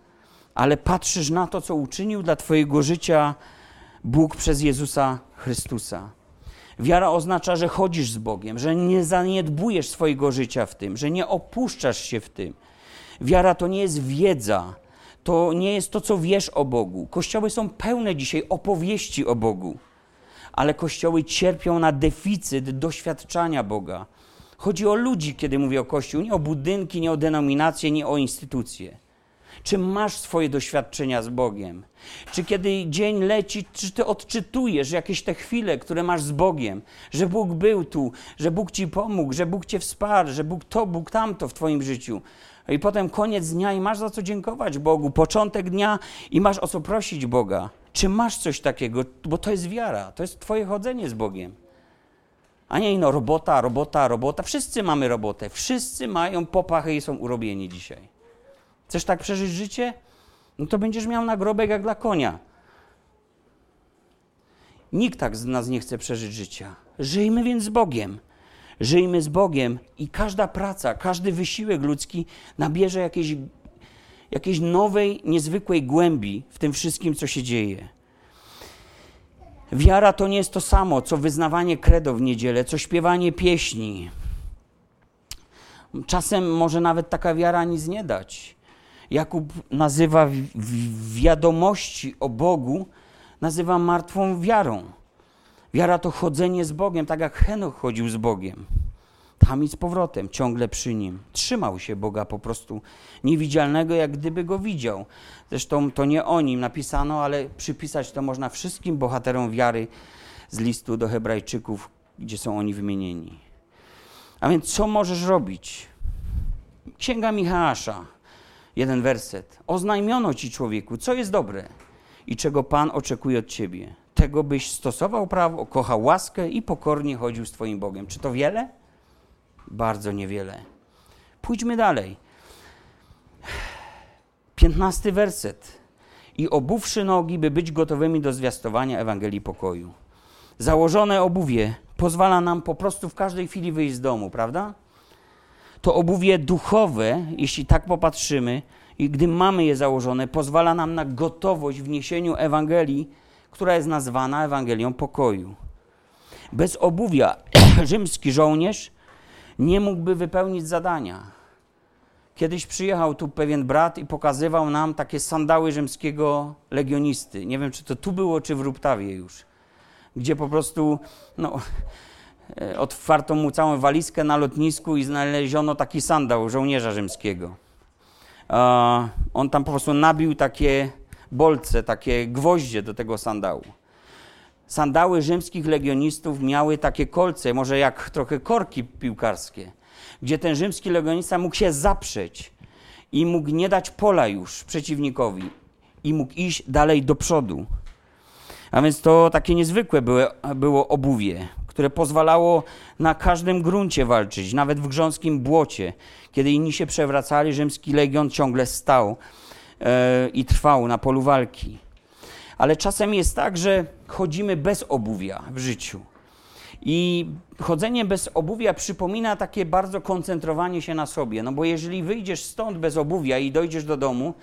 ale patrzysz na to, co uczynił dla Twojego życia Bóg przez Jezusa Chrystusa. Wiara oznacza, że chodzisz z Bogiem, że nie zaniedbujesz swojego życia w tym, że nie opuszczasz się w tym. Wiara to nie jest wiedza, to nie jest to, co wiesz o Bogu. Kościoły są pełne dzisiaj opowieści o Bogu, ale kościoły cierpią na deficyt doświadczania Boga. Chodzi o ludzi, kiedy mówię o Kościół, nie o budynki, nie o denominacje, nie o instytucje. Czy masz swoje doświadczenia z Bogiem? Czy kiedy dzień leci, czy ty odczytujesz jakieś te chwile, które masz z Bogiem, że Bóg był tu, że Bóg ci pomógł, że Bóg cię wsparł, że Bóg to, Bóg tamto w twoim życiu? I potem koniec dnia i masz za co dziękować Bogu, początek dnia i masz o co prosić Boga. Czy masz coś takiego? Bo to jest wiara, to jest Twoje chodzenie z Bogiem. A nie no, robota, robota, robota. Wszyscy mamy robotę, wszyscy mają popachy i są urobieni dzisiaj. Chcesz tak przeżyć życie? No to będziesz miał nagrobek jak dla konia. Nikt tak z nas nie chce przeżyć życia. Żyjmy więc z Bogiem. Żyjmy z Bogiem i każda praca, każdy wysiłek ludzki nabierze jakiejś, jakiejś nowej, niezwykłej głębi w tym wszystkim, co się dzieje. Wiara to nie jest to samo, co wyznawanie credo w niedzielę, co śpiewanie pieśni. Czasem może nawet taka wiara nic nie dać. Jakub nazywa wiadomości o Bogu, nazywa martwą wiarą. Wiara to chodzenie z Bogiem, tak jak Henoch chodził z Bogiem. Tam i z powrotem, ciągle przy nim. Trzymał się Boga po prostu niewidzialnego, jak gdyby go widział. Zresztą to nie o nim napisano, ale przypisać to można wszystkim bohaterom wiary z listu do Hebrajczyków, gdzie są oni wymienieni. A więc co możesz robić? Księga Michała, jeden werset. Oznajmiono ci człowieku, co jest dobre i czego Pan oczekuje od ciebie. Tego byś stosował prawo, kochał łaskę i pokornie chodził z Twoim Bogiem. Czy to wiele? Bardzo niewiele. Pójdźmy dalej. Piętnasty werset. I obuwszy nogi, by być gotowymi do zwiastowania Ewangelii pokoju. Założone obuwie pozwala nam po prostu w każdej chwili wyjść z domu, prawda? To obuwie duchowe, jeśli tak popatrzymy, i gdy mamy je założone, pozwala nam na gotowość w niesieniu Ewangelii, która jest nazwana Ewangelią pokoju. Bez obuwia rzymski żołnierz nie mógłby wypełnić zadania. Kiedyś przyjechał tu pewien brat i pokazywał nam takie sandały rzymskiego legionisty. Nie wiem, czy to tu było, czy w Ruptawie już. Gdzie po prostu no, e, otwarto mu całą walizkę na lotnisku i znaleziono taki sandał żołnierza rzymskiego. on tam po prostu nabił takie bolce, takie gwoździe do tego sandału sandały rzymskich legionistów miały takie kolce, może jak trochę korki piłkarskie, gdzie ten rzymski legionista mógł się zaprzeć i mógł nie dać pola już przeciwnikowi i mógł iść dalej do przodu. A więc to takie niezwykłe było, było obuwie, które pozwalało na każdym gruncie walczyć, nawet w grząskim błocie. Kiedy inni się przewracali, rzymski legion ciągle stał i trwał na polu walki ale czasem jest tak, że chodzimy bez obuwia w życiu. I chodzenie bez obuwia przypomina takie bardzo koncentrowanie się na sobie. No bo jeżeli wyjdziesz stąd bez obuwia i dojdziesz do domu,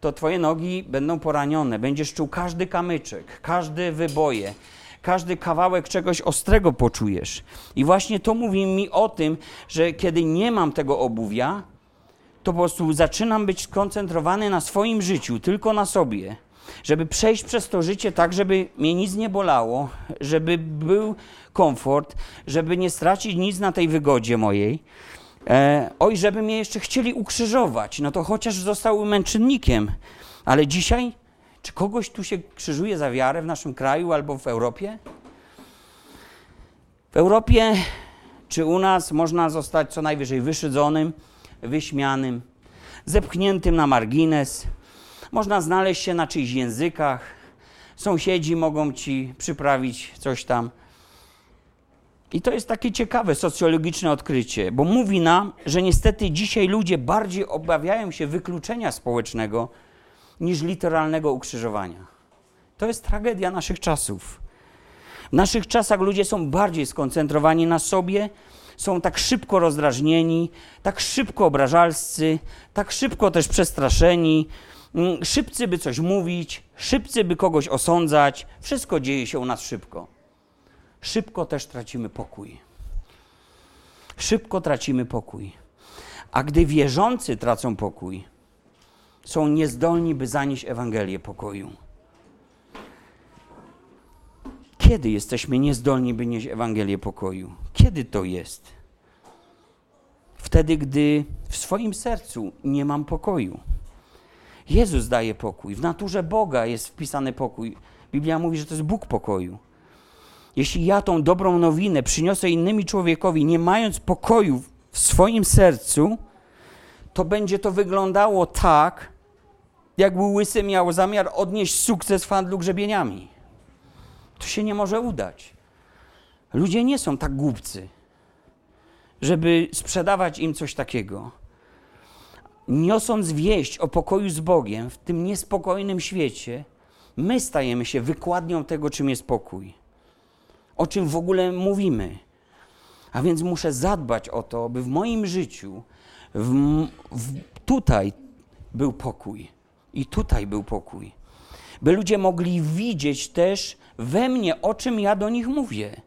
to twoje nogi będą poranione. Będziesz czuł każdy kamyczek, każde wyboje, każdy kawałek czegoś ostrego poczujesz. I właśnie to mówi mi o tym, że kiedy nie mam tego obuwia, to po prostu zaczynam być skoncentrowany na swoim życiu, tylko na sobie żeby przejść przez to życie tak, żeby mnie nic nie bolało, żeby był komfort, żeby nie stracić nic na tej wygodzie mojej. E, oj, żeby mnie jeszcze chcieli ukrzyżować, no to chociaż został męczennikiem, ale dzisiaj, czy kogoś tu się krzyżuje za wiarę w naszym kraju albo w Europie? W Europie czy u nas można zostać co najwyżej wyszydzonym, wyśmianym, zepchniętym na margines, można znaleźć się na czyichś językach. Sąsiedzi mogą ci przyprawić coś tam. I to jest takie ciekawe socjologiczne odkrycie, bo mówi nam, że niestety dzisiaj ludzie bardziej obawiają się wykluczenia społecznego niż literalnego ukrzyżowania. To jest tragedia naszych czasów. W naszych czasach ludzie są bardziej skoncentrowani na sobie, są tak szybko rozdrażnieni, tak szybko obrażalscy, tak szybko też przestraszeni, Mm, szybcy, by coś mówić, szybcy, by kogoś osądzać. Wszystko dzieje się u nas szybko. Szybko też tracimy pokój. Szybko tracimy pokój. A gdy wierzący tracą pokój, są niezdolni, by zanieść Ewangelię pokoju. Kiedy jesteśmy niezdolni, by nieść Ewangelię pokoju? Kiedy to jest? Wtedy, gdy w swoim sercu nie mam pokoju. Jezus daje pokój. W naturze Boga jest wpisany pokój. Biblia mówi, że to jest Bóg pokoju. Jeśli ja tą dobrą nowinę przyniosę innemu człowiekowi, nie mając pokoju w swoim sercu, to będzie to wyglądało tak, jakby łysy miał zamiar odnieść sukces w handlu grzebieniami. To się nie może udać. Ludzie nie są tak głupcy, żeby sprzedawać im coś takiego niosąc wieść o pokoju z Bogiem w tym niespokojnym świecie, my stajemy się wykładnią tego, czym jest pokój. O czym w ogóle mówimy. A więc muszę zadbać o to, by w moim życiu w, w, tutaj był pokój. I tutaj był pokój. By ludzie mogli widzieć też we mnie, o czym ja do nich mówię.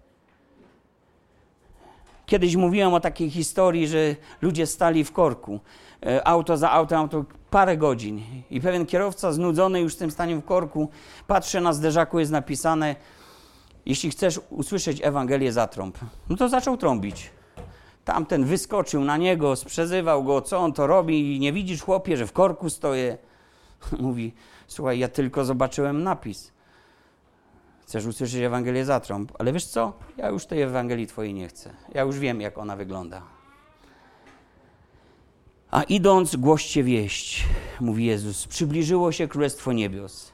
Kiedyś mówiłem o takiej historii, że ludzie stali w korku, e, auto za autem, auto parę godzin i pewien kierowca znudzony już tym staniem w korku patrzy na zderzaku, jest napisane jeśli chcesz usłyszeć Ewangelię, zatrąb. No to zaczął trąbić. Tamten wyskoczył na niego, sprzezywał go, co on to robi. Nie widzisz, chłopie, że w korku stoję? Mówi, słuchaj, ja tylko zobaczyłem napis. Chcesz usłyszeć Ewangelię, zatrąb. Ale wiesz co? Ja już tej Ewangelii twojej nie chcę. Ja już wiem, jak ona wygląda. A idąc, głoście wieść, mówi Jezus, przybliżyło się Królestwo Niebios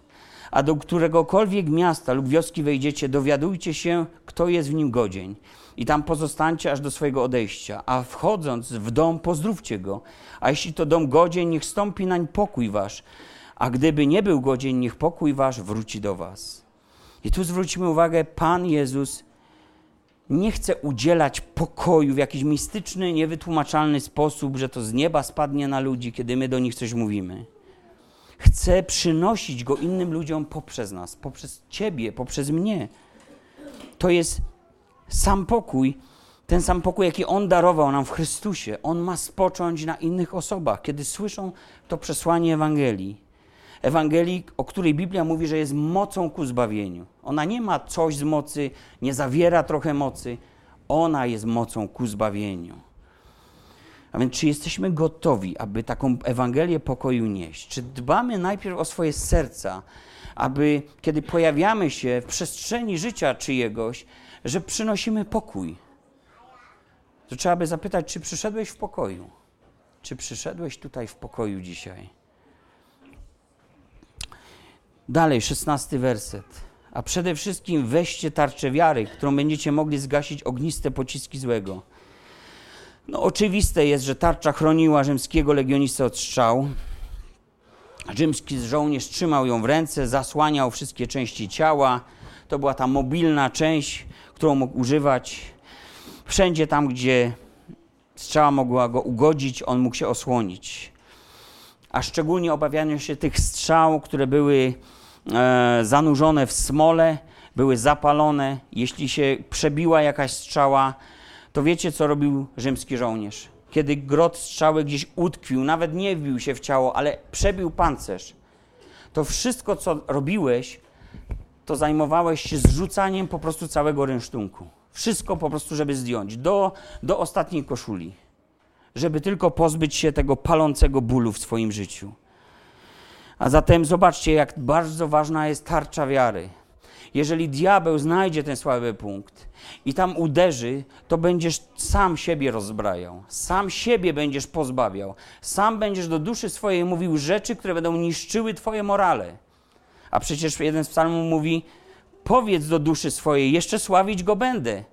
a do któregokolwiek miasta lub wioski wejdziecie, dowiadujcie się, kto jest w nim godzień. I tam pozostańcie aż do swojego odejścia. A wchodząc w dom, pozdrówcie go. A jeśli to dom godzień, niech stąpi nań pokój wasz. A gdyby nie był godzień, niech pokój wasz wróci do was. I tu zwróćmy uwagę, Pan Jezus nie chce udzielać pokoju w jakiś mistyczny, niewytłumaczalny sposób, że to z nieba spadnie na ludzi, kiedy my do nich coś mówimy chce przynosić go innym ludziom poprzez nas, poprzez Ciebie, poprzez mnie. To jest sam pokój, ten sam pokój, jaki On darował nam w Chrystusie. On ma spocząć na innych osobach, kiedy słyszą to przesłanie Ewangelii. Ewangelii, o której Biblia mówi, że jest mocą ku zbawieniu. Ona nie ma coś z mocy, nie zawiera trochę mocy. Ona jest mocą ku zbawieniu. A więc czy jesteśmy gotowi, aby taką Ewangelię pokoju nieść? Czy dbamy najpierw o swoje serca, aby kiedy pojawiamy się w przestrzeni życia czyjegoś, że przynosimy pokój? To trzeba by zapytać, czy przyszedłeś w pokoju? Czy przyszedłeś tutaj w pokoju dzisiaj? Dalej, szesnasty werset. A przede wszystkim weźcie tarczę wiary, którą będziecie mogli zgasić ogniste pociski złego no, oczywiste jest, że tarcza chroniła rzymskiego legionistę od strzał. Rzymski żołnierz trzymał ją w ręce, zasłaniał wszystkie części ciała. To była ta mobilna część, którą mógł używać. Wszędzie tam, gdzie strzała mogła go ugodzić, on mógł się osłonić. A szczególnie obawiano się tych strzał, które były e, zanurzone w smole, były zapalone. Jeśli się przebiła jakaś strzała, to wiecie, co robił rzymski żołnierz? Kiedy grot strzały gdzieś utkwił, nawet nie wbił się w ciało, ale przebił pancerz, to wszystko, co robiłeś, to zajmowałeś się zrzucaniem po prostu całego rynsztunku. Wszystko po prostu, żeby zdjąć, do, do ostatniej koszuli. Żeby tylko pozbyć się tego palącego bólu w swoim życiu. A zatem zobaczcie, jak bardzo ważna jest tarcza wiary. Jeżeli diabeł znajdzie ten słaby punkt i tam uderzy, to będziesz sam siebie rozbrajał, sam siebie będziesz pozbawiał, sam będziesz do duszy swojej mówił rzeczy, które będą niszczyły Twoje morale. A przecież jeden z psalmów mówi: Powiedz do duszy swojej, jeszcze sławić go będę.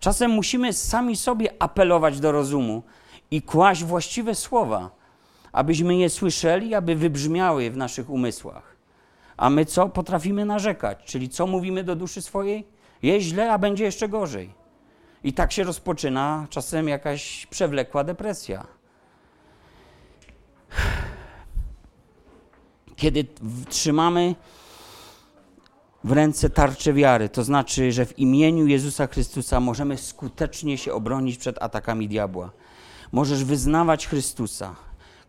Czasem musimy sami sobie apelować do rozumu i kłaść właściwe słowa, abyśmy je słyszeli, aby wybrzmiały w naszych umysłach. A my co? Potrafimy narzekać. Czyli co mówimy do duszy swojej? Jest źle, a będzie jeszcze gorzej. I tak się rozpoczyna czasem jakaś przewlekła depresja. Kiedy trzymamy w ręce tarczę wiary, to znaczy, że w imieniu Jezusa Chrystusa możemy skutecznie się obronić przed atakami diabła. Możesz wyznawać Chrystusa,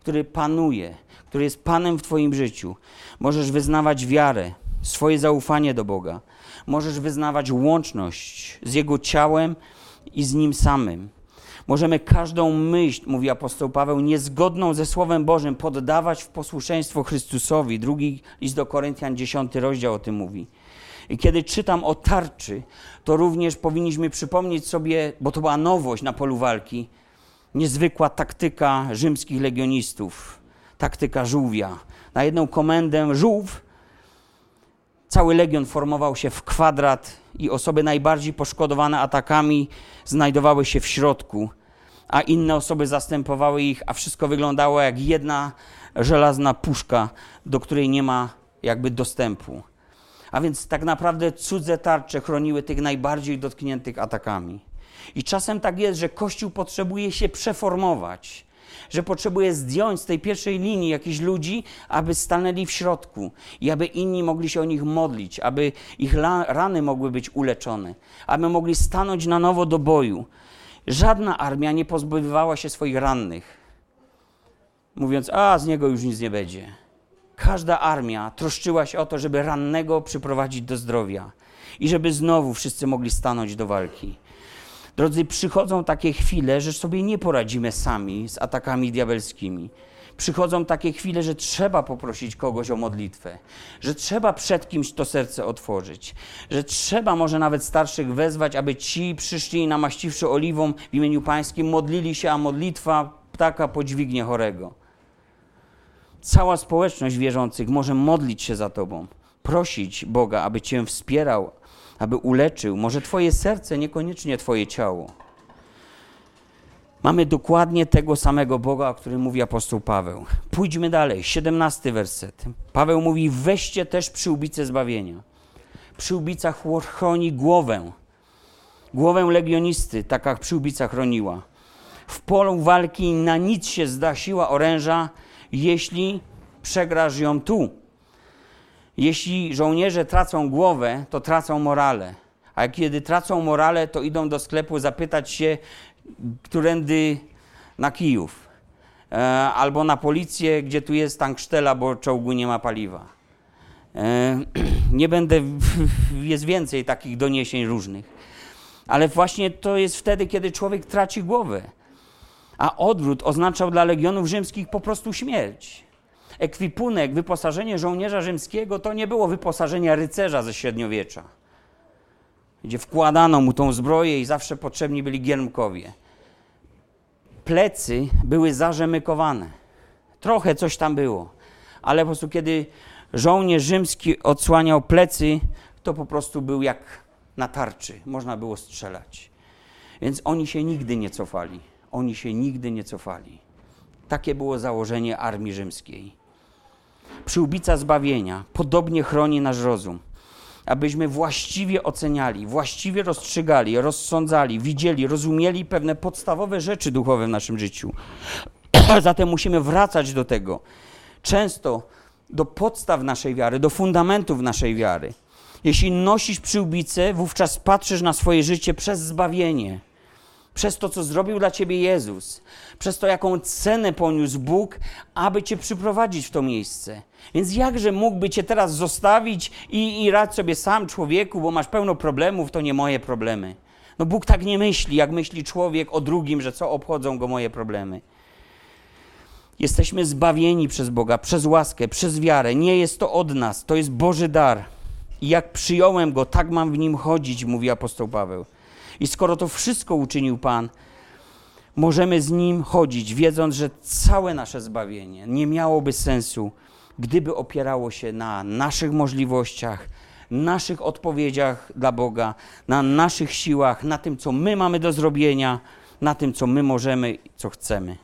który panuje, który jest Panem w Twoim życiu. Możesz wyznawać wiarę, swoje zaufanie do Boga. Możesz wyznawać łączność z Jego ciałem i z Nim samym. Możemy każdą myśl, mówi apostoł Paweł, niezgodną ze Słowem Bożym poddawać w posłuszeństwo Chrystusowi. Drugi list do Koryntian, dziesiąty rozdział o tym mówi. I kiedy czytam o tarczy, to również powinniśmy przypomnieć sobie, bo to była nowość na polu walki, niezwykła taktyka rzymskich legionistów, taktyka żółwia. Na jedną komendę żółw cały legion formował się w kwadrat i osoby najbardziej poszkodowane atakami znajdowały się w środku, a inne osoby zastępowały ich, a wszystko wyglądało jak jedna żelazna puszka, do której nie ma jakby dostępu. A więc tak naprawdę cudze tarcze chroniły tych najbardziej dotkniętych atakami. I czasem tak jest, że Kościół potrzebuje się przeformować. że potrzebuje zdjąć z tej pierwszej linii jakichś ludzi, aby stanęli w środku i aby inni mogli się o nich modlić, aby ich rany mogły być uleczone, aby mogli stanąć na nowo do boju. Żadna armia nie pozbywała się swoich rannych, mówiąc: A z niego już nic nie będzie. Każda armia troszczyła się o to, żeby rannego przyprowadzić do zdrowia i żeby znowu wszyscy mogli stanąć do walki. Drodzy, przychodzą takie chwile, że sobie nie poradzimy sami z atakami diabelskimi. Przychodzą takie chwile, że trzeba poprosić kogoś o modlitwę, że trzeba przed kimś to serce otworzyć, że trzeba może nawet starszych wezwać, aby ci przyszli namaściwszy oliwą w imieniu Pańskim, modlili się, a modlitwa ptaka podźwignie chorego. Cała społeczność wierzących może modlić się za Tobą, prosić Boga, aby Cię wspierał, aby uleczył, może Twoje serce, niekoniecznie Twoje ciało. Mamy dokładnie tego samego Boga, o którym mówi apostoł Paweł. Pójdźmy dalej, 17 werset. Paweł mówi: weźcie też przyłbicę zbawienia. Przyłbica chroni głowę. Głowę legionisty, tak jak przyłbica chroniła. W polu walki na nic się zda siła oręża, jeśli przegrasz ją tu. Jeśli żołnierze tracą głowę, to tracą morale. A kiedy tracą morale, to idą do sklepu zapytać się, którędy na Kijów. E, albo na policję, gdzie tu jest tanksztela, bo czołgu nie ma paliwa. E, nie będę, jest więcej takich doniesień różnych. Ale właśnie to jest wtedy, kiedy człowiek traci głowę. A odwrót oznaczał dla legionów rzymskich po prostu śmierć ekwipunek, wyposażenie żołnierza rzymskiego to nie było wyposażenie rycerza ze średniowiecza, gdzie wkładano mu tą zbroję i zawsze potrzebni byli giermkowie. Plecy były zarzemykowane. Trochę coś tam było, ale po prostu kiedy żołnierz rzymski odsłaniał plecy, to po prostu był jak na tarczy, można było strzelać. Więc oni się nigdy nie cofali. Oni się nigdy nie cofali. Takie było założenie armii rzymskiej przyłbica zbawienia podobnie chroni nasz rozum, abyśmy właściwie oceniali, właściwie rozstrzygali, rozsądzali, widzieli, rozumieli pewne podstawowe rzeczy duchowe w naszym życiu. Zatem musimy wracać do tego. Często do podstaw naszej wiary, do fundamentów naszej wiary. Jeśli nosisz przyłbicę, wówczas patrzysz na swoje życie przez zbawienie przez to, co zrobił dla ciebie Jezus, przez to, jaką cenę poniósł Bóg, aby cię przyprowadzić w to miejsce. Więc jakże mógłby cię teraz zostawić i, i radź sobie sam człowieku, bo masz pełno problemów, to nie moje problemy. No Bóg tak nie myśli, jak myśli człowiek o drugim, że co obchodzą go moje problemy. Jesteśmy zbawieni przez Boga, przez łaskę, przez wiarę. Nie jest to od nas, to jest Boży dar. I jak przyjąłem go, tak mam w nim chodzić, mówi apostoł Paweł. I skoro to wszystko uczynił Pan, możemy z Nim chodzić, wiedząc, że całe nasze zbawienie nie miałoby sensu, gdyby opierało się na naszych możliwościach, naszych odpowiedziach dla Boga, na naszych siłach, na tym, co my mamy do zrobienia, na tym, co my możemy, co chcemy.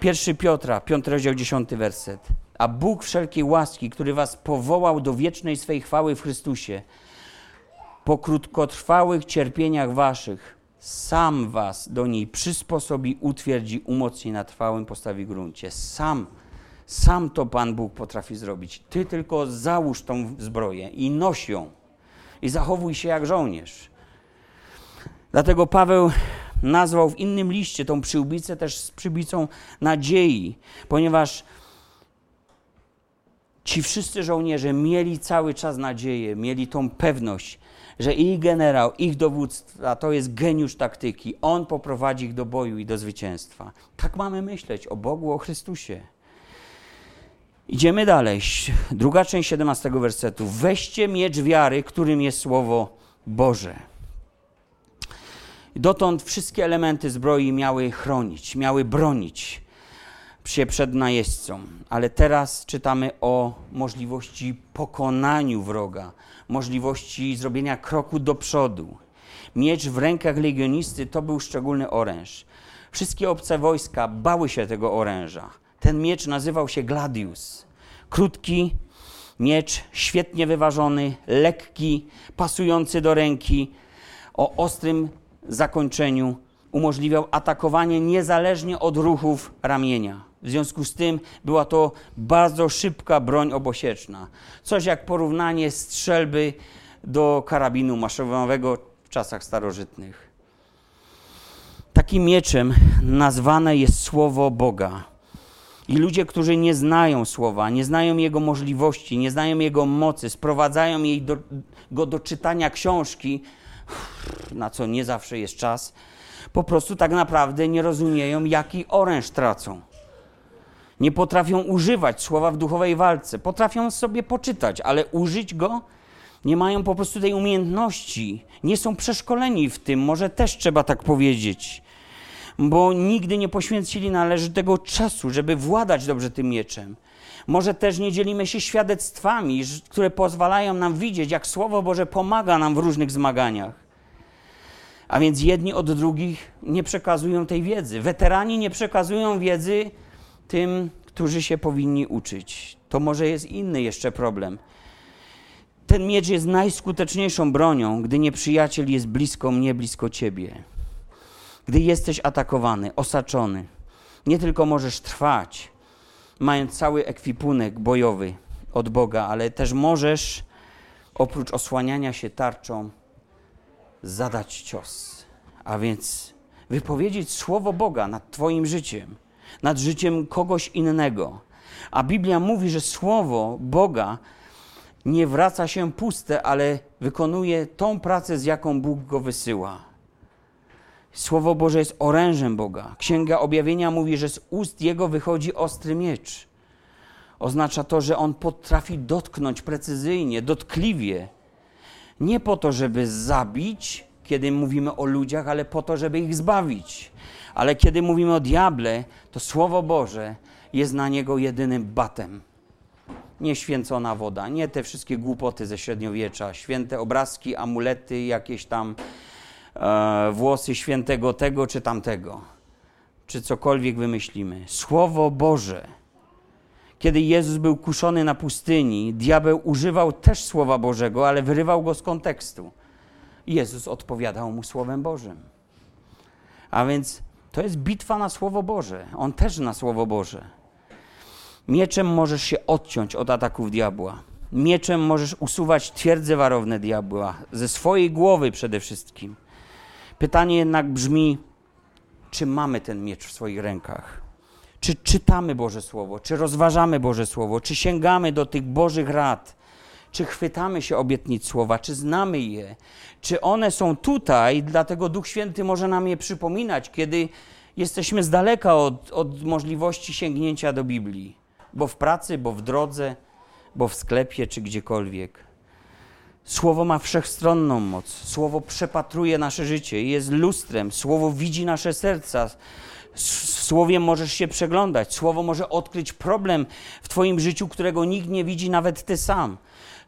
Pierwszy Piotra, 5 rozdział, 10 werset. A Bóg wszelkiej łaski, który was powołał do wiecznej swej chwały w Chrystusie, po krótkotrwałych cierpieniach waszych, sam was do niej przysposobi, utwierdzi, umocni na trwałym postawi gruncie. Sam, sam to Pan Bóg potrafi zrobić. Ty tylko załóż tą zbroję i noś ją i zachowuj się jak żołnierz. Dlatego Paweł nazwał w innym liście tą przyłbicę też z przybicą nadziei, ponieważ ci wszyscy żołnierze mieli cały czas nadzieję, mieli tą pewność, że ich generał, ich dowódca to jest geniusz taktyki. On poprowadzi ich do boju i do zwycięstwa. Tak mamy myśleć o Bogu, o Chrystusie. Idziemy dalej. Druga część 17 wersetu. Weźcie miecz wiary, którym jest Słowo Boże. Dotąd wszystkie elementy zbroi miały chronić, miały bronić się przed najeźdźcą, ale teraz czytamy o możliwości pokonaniu wroga, możliwości zrobienia kroku do przodu. Miecz w rękach legionisty to był szczególny oręż. Wszystkie obce wojska bały się tego oręża. Ten miecz nazywał się gladius. Krótki miecz, świetnie wyważony, lekki, pasujący do ręki, o ostrym zakończeniu umożliwiał atakowanie niezależnie od ruchów ramienia. W związku z tym była to bardzo szybka broń obosieczna. Coś jak porównanie strzelby do karabinu maszynowego w czasach starożytnych. Takim mieczem nazwane jest słowo Boga. I ludzie, którzy nie znają słowa, nie znają jego możliwości, nie znają jego mocy, sprowadzają jej do, go do czytania książki, na co nie zawsze jest czas, po prostu tak naprawdę nie rozumieją, jaki oręż tracą. Nie potrafią używać słowa w duchowej walce. Potrafią sobie poczytać, ale użyć go nie mają po prostu tej umiejętności. Nie są przeszkoleni w tym, może też trzeba tak powiedzieć. Bo nigdy nie poświęcili należytego czasu, żeby władać dobrze tym mieczem. Może też nie dzielimy się świadectwami, które pozwalają nam widzieć, jak Słowo Boże pomaga nam w różnych zmaganiach. A więc jedni od drugich nie przekazują tej wiedzy. Weterani nie przekazują wiedzy tym, którzy się powinni uczyć. To może jest inny jeszcze problem. Ten miecz jest najskuteczniejszą bronią, gdy nieprzyjaciel jest blisko mnie, blisko ciebie. Gdy jesteś atakowany, osaczony, nie tylko możesz trwać, mając cały ekwipunek bojowy od Boga, ale też możesz, oprócz osłaniania się tarczą, zadać cios. A więc wypowiedzieć słowo Boga nad Twoim życiem, nad życiem kogoś innego. A Biblia mówi, że słowo Boga nie wraca się puste, ale wykonuje tą pracę, z jaką Bóg go wysyła. Słowo Boże jest orężem Boga. Księga Objawienia mówi, że z ust Jego wychodzi ostry miecz. Oznacza to, że On potrafi dotknąć precyzyjnie, dotkliwie. Nie po to, żeby zabić, kiedy mówimy o ludziach, ale po to, żeby ich zbawić. Ale kiedy mówimy o diable, to Słowo Boże jest na niego jedynym batem nie święcona woda, nie te wszystkie głupoty ze średniowiecza, święte obrazki, amulety, jakieś tam e, włosy świętego tego czy tamtego, czy cokolwiek wymyślimy. Słowo Boże. Kiedy Jezus był kuszony na pustyni, diabeł używał też Słowa Bożego, ale wyrywał go z kontekstu. Jezus odpowiadał mu Słowem Bożym. A więc to jest bitwa na Słowo Boże. On też na Słowo Boże. Mieczem możesz się odciąć od ataków diabła. Mieczem możesz usuwać twierdze warowne diabła, ze swojej głowy przede wszystkim. Pytanie jednak brzmi, czy mamy ten miecz w swoich rękach? Czy czytamy Boże Słowo? Czy rozważamy Boże Słowo? Czy sięgamy do tych Bożych rad? Czy chwytamy się obietnic Słowa? Czy znamy je? Czy one są tutaj, dlatego Duch Święty może nam je przypominać, kiedy jesteśmy z daleka od, od możliwości sięgnięcia do Biblii? bo w pracy, bo w drodze, bo w sklepie czy gdziekolwiek. Słowo ma wszechstronną moc. Słowo przepatruje nasze życie, jest lustrem. Słowo widzi nasze serca. W Słowie możesz się przeglądać. Słowo może odkryć problem w Twoim życiu, którego nikt nie widzi, nawet Ty sam.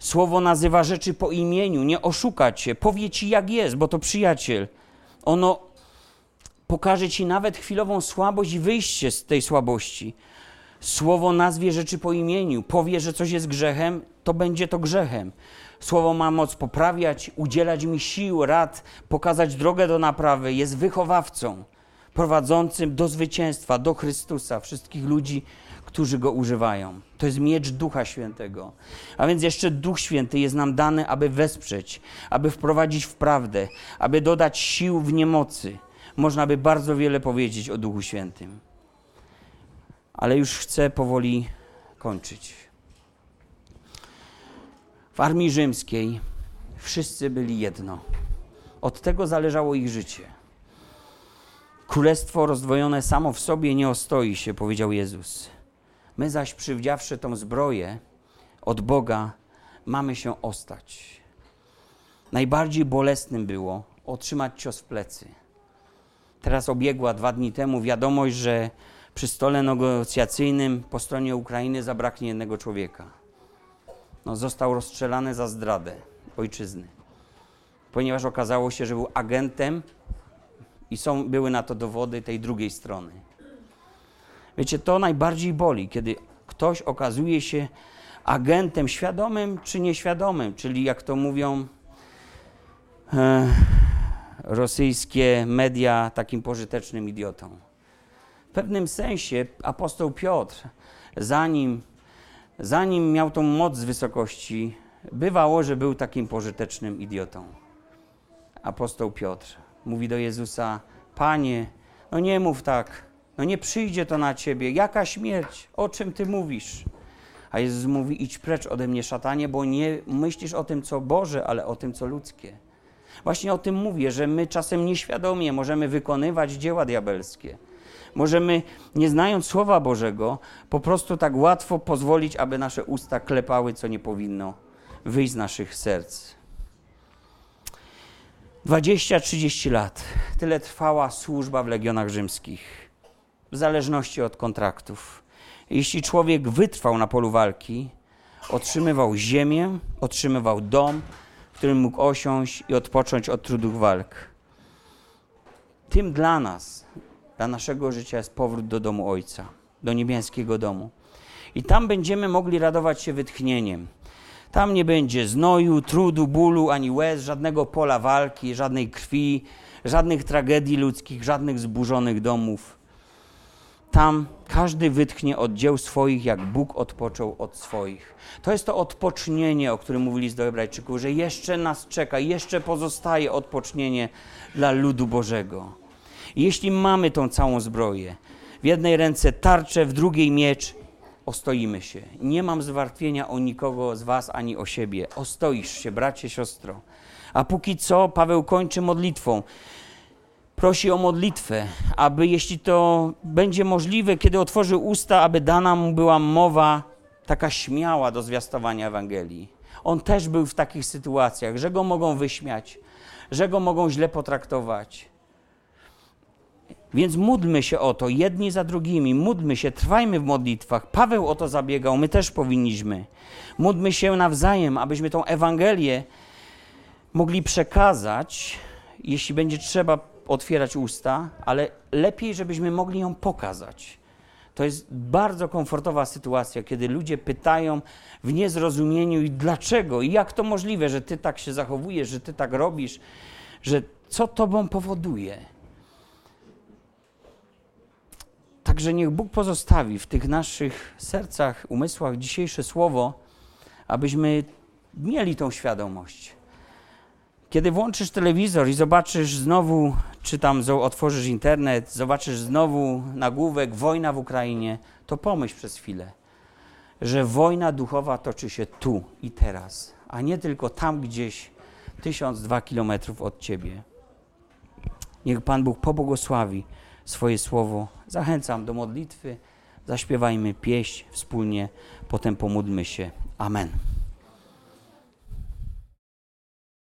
Słowo nazywa rzeczy po imieniu, nie oszukać się, powie Ci jak jest, bo to przyjaciel. Ono pokaże Ci nawet chwilową słabość i wyjście z tej słabości. Słowo nazwie rzeczy po imieniu, powie, że coś jest grzechem, to będzie to grzechem. Słowo ma moc poprawiać, udzielać mi sił, rad, pokazać drogę do naprawy, jest wychowawcą prowadzącym do zwycięstwa, do Chrystusa, wszystkich ludzi, którzy go używają. To jest miecz Ducha Świętego. A więc jeszcze Duch Święty jest nam dany, aby wesprzeć, aby wprowadzić w prawdę, aby dodać sił w niemocy. Można by bardzo wiele powiedzieć o Duchu Świętym ale już chcę powoli kończyć. W armii rzymskiej wszyscy byli jedno. Od tego zależało ich życie. Królestwo rozdwojone samo w sobie nie ostoi się, powiedział Jezus. My zaś, przywdziawszy tą zbroję od Boga, mamy się ostać. Najbardziej bolesnym było otrzymać cios w plecy. Teraz obiegła dwa dni temu wiadomość, że przy stole negocjacyjnym po stronie Ukrainy zabraknie jednego człowieka. No, został rozstrzelany za zdradę ojczyzny, ponieważ okazało się, że był agentem i są, były na to dowody tej drugiej strony. Wiecie, to najbardziej boli, kiedy ktoś okazuje się agentem świadomym czy nieświadomym, czyli jak to mówią, e, rosyjskie media takim pożytecznym idiotą. W pewnym sensie apostoł Piotr, zanim, zanim miał tą moc z wysokości, bywało, że był takim pożytecznym idiotą. Apostoł Piotr mówi do Jezusa: Panie, no nie mów tak, no nie przyjdzie to na ciebie. Jaka śmierć? O czym ty mówisz? A Jezus mówi: Idź precz ode mnie, szatanie, bo nie myślisz o tym, co Boże, ale o tym, co ludzkie. Właśnie o tym mówię, że my czasem nieświadomie możemy wykonywać dzieła diabelskie. Możemy, nie znając Słowa Bożego, po prostu tak łatwo pozwolić, aby nasze usta klepały, co nie powinno wyjść z naszych serc. 20-30 lat. Tyle trwała służba w legionach rzymskich, w zależności od kontraktów. Jeśli człowiek wytrwał na polu walki, otrzymywał ziemię, otrzymywał dom, w którym mógł osiąść i odpocząć od trudów walk. Tym dla nas, dla naszego życia jest powrót do domu Ojca, do niebieskiego domu. I tam będziemy mogli radować się wytchnieniem. Tam nie będzie znoju, trudu, bólu, ani łez, żadnego pola walki, żadnej krwi, żadnych tragedii ludzkich, żadnych zburzonych domów. Tam każdy wytchnie od dzieł swoich, jak Bóg odpoczął od swoich. To jest to odpocznienie, o którym mówili z Hebrajczyków, że jeszcze nas czeka, jeszcze pozostaje odpocznienie dla ludu Bożego. Jeśli mamy tą całą zbroję, w jednej ręce tarczę, w drugiej miecz, ostoimy się. Nie mam zwartwienia o nikogo z was ani o siebie. Ostoisz się, bracie, siostro. A póki co Paweł kończy modlitwą. Prosi o modlitwę, aby jeśli to będzie możliwe, kiedy otworzy usta, aby dana mu była mowa taka śmiała do zwiastowania Ewangelii. On też był w takich sytuacjach, że go mogą wyśmiać, że go mogą źle potraktować. Więc módlmy się o to, jedni za drugimi, módlmy się, trwajmy w modlitwach. Paweł o to zabiegał, my też powinniśmy. Módlmy się nawzajem, abyśmy tą Ewangelię mogli przekazać, jeśli będzie trzeba otwierać usta, ale lepiej, żebyśmy mogli ją pokazać. To jest bardzo komfortowa sytuacja, kiedy ludzie pytają w niezrozumieniu i dlaczego, i jak to możliwe, że ty tak się zachowujesz, że ty tak robisz, że co tobą powoduje. Także niech Bóg pozostawi w tych naszych sercach, umysłach dzisiejsze słowo, abyśmy mieli tą świadomość. Kiedy włączysz telewizor i zobaczysz znowu, czy tam otworzysz internet, zobaczysz znowu nagłówek wojna w Ukrainie, to pomyśl przez chwilę, że wojna duchowa toczy się tu i teraz, a nie tylko tam gdzieś tysiąc, dwa kilometrów od ciebie. Niech Pan Bóg pobłogosławi swoje słowo. Zachęcam do modlitwy. Zaśpiewajmy pieśń wspólnie, potem pomódlmy się. Amen.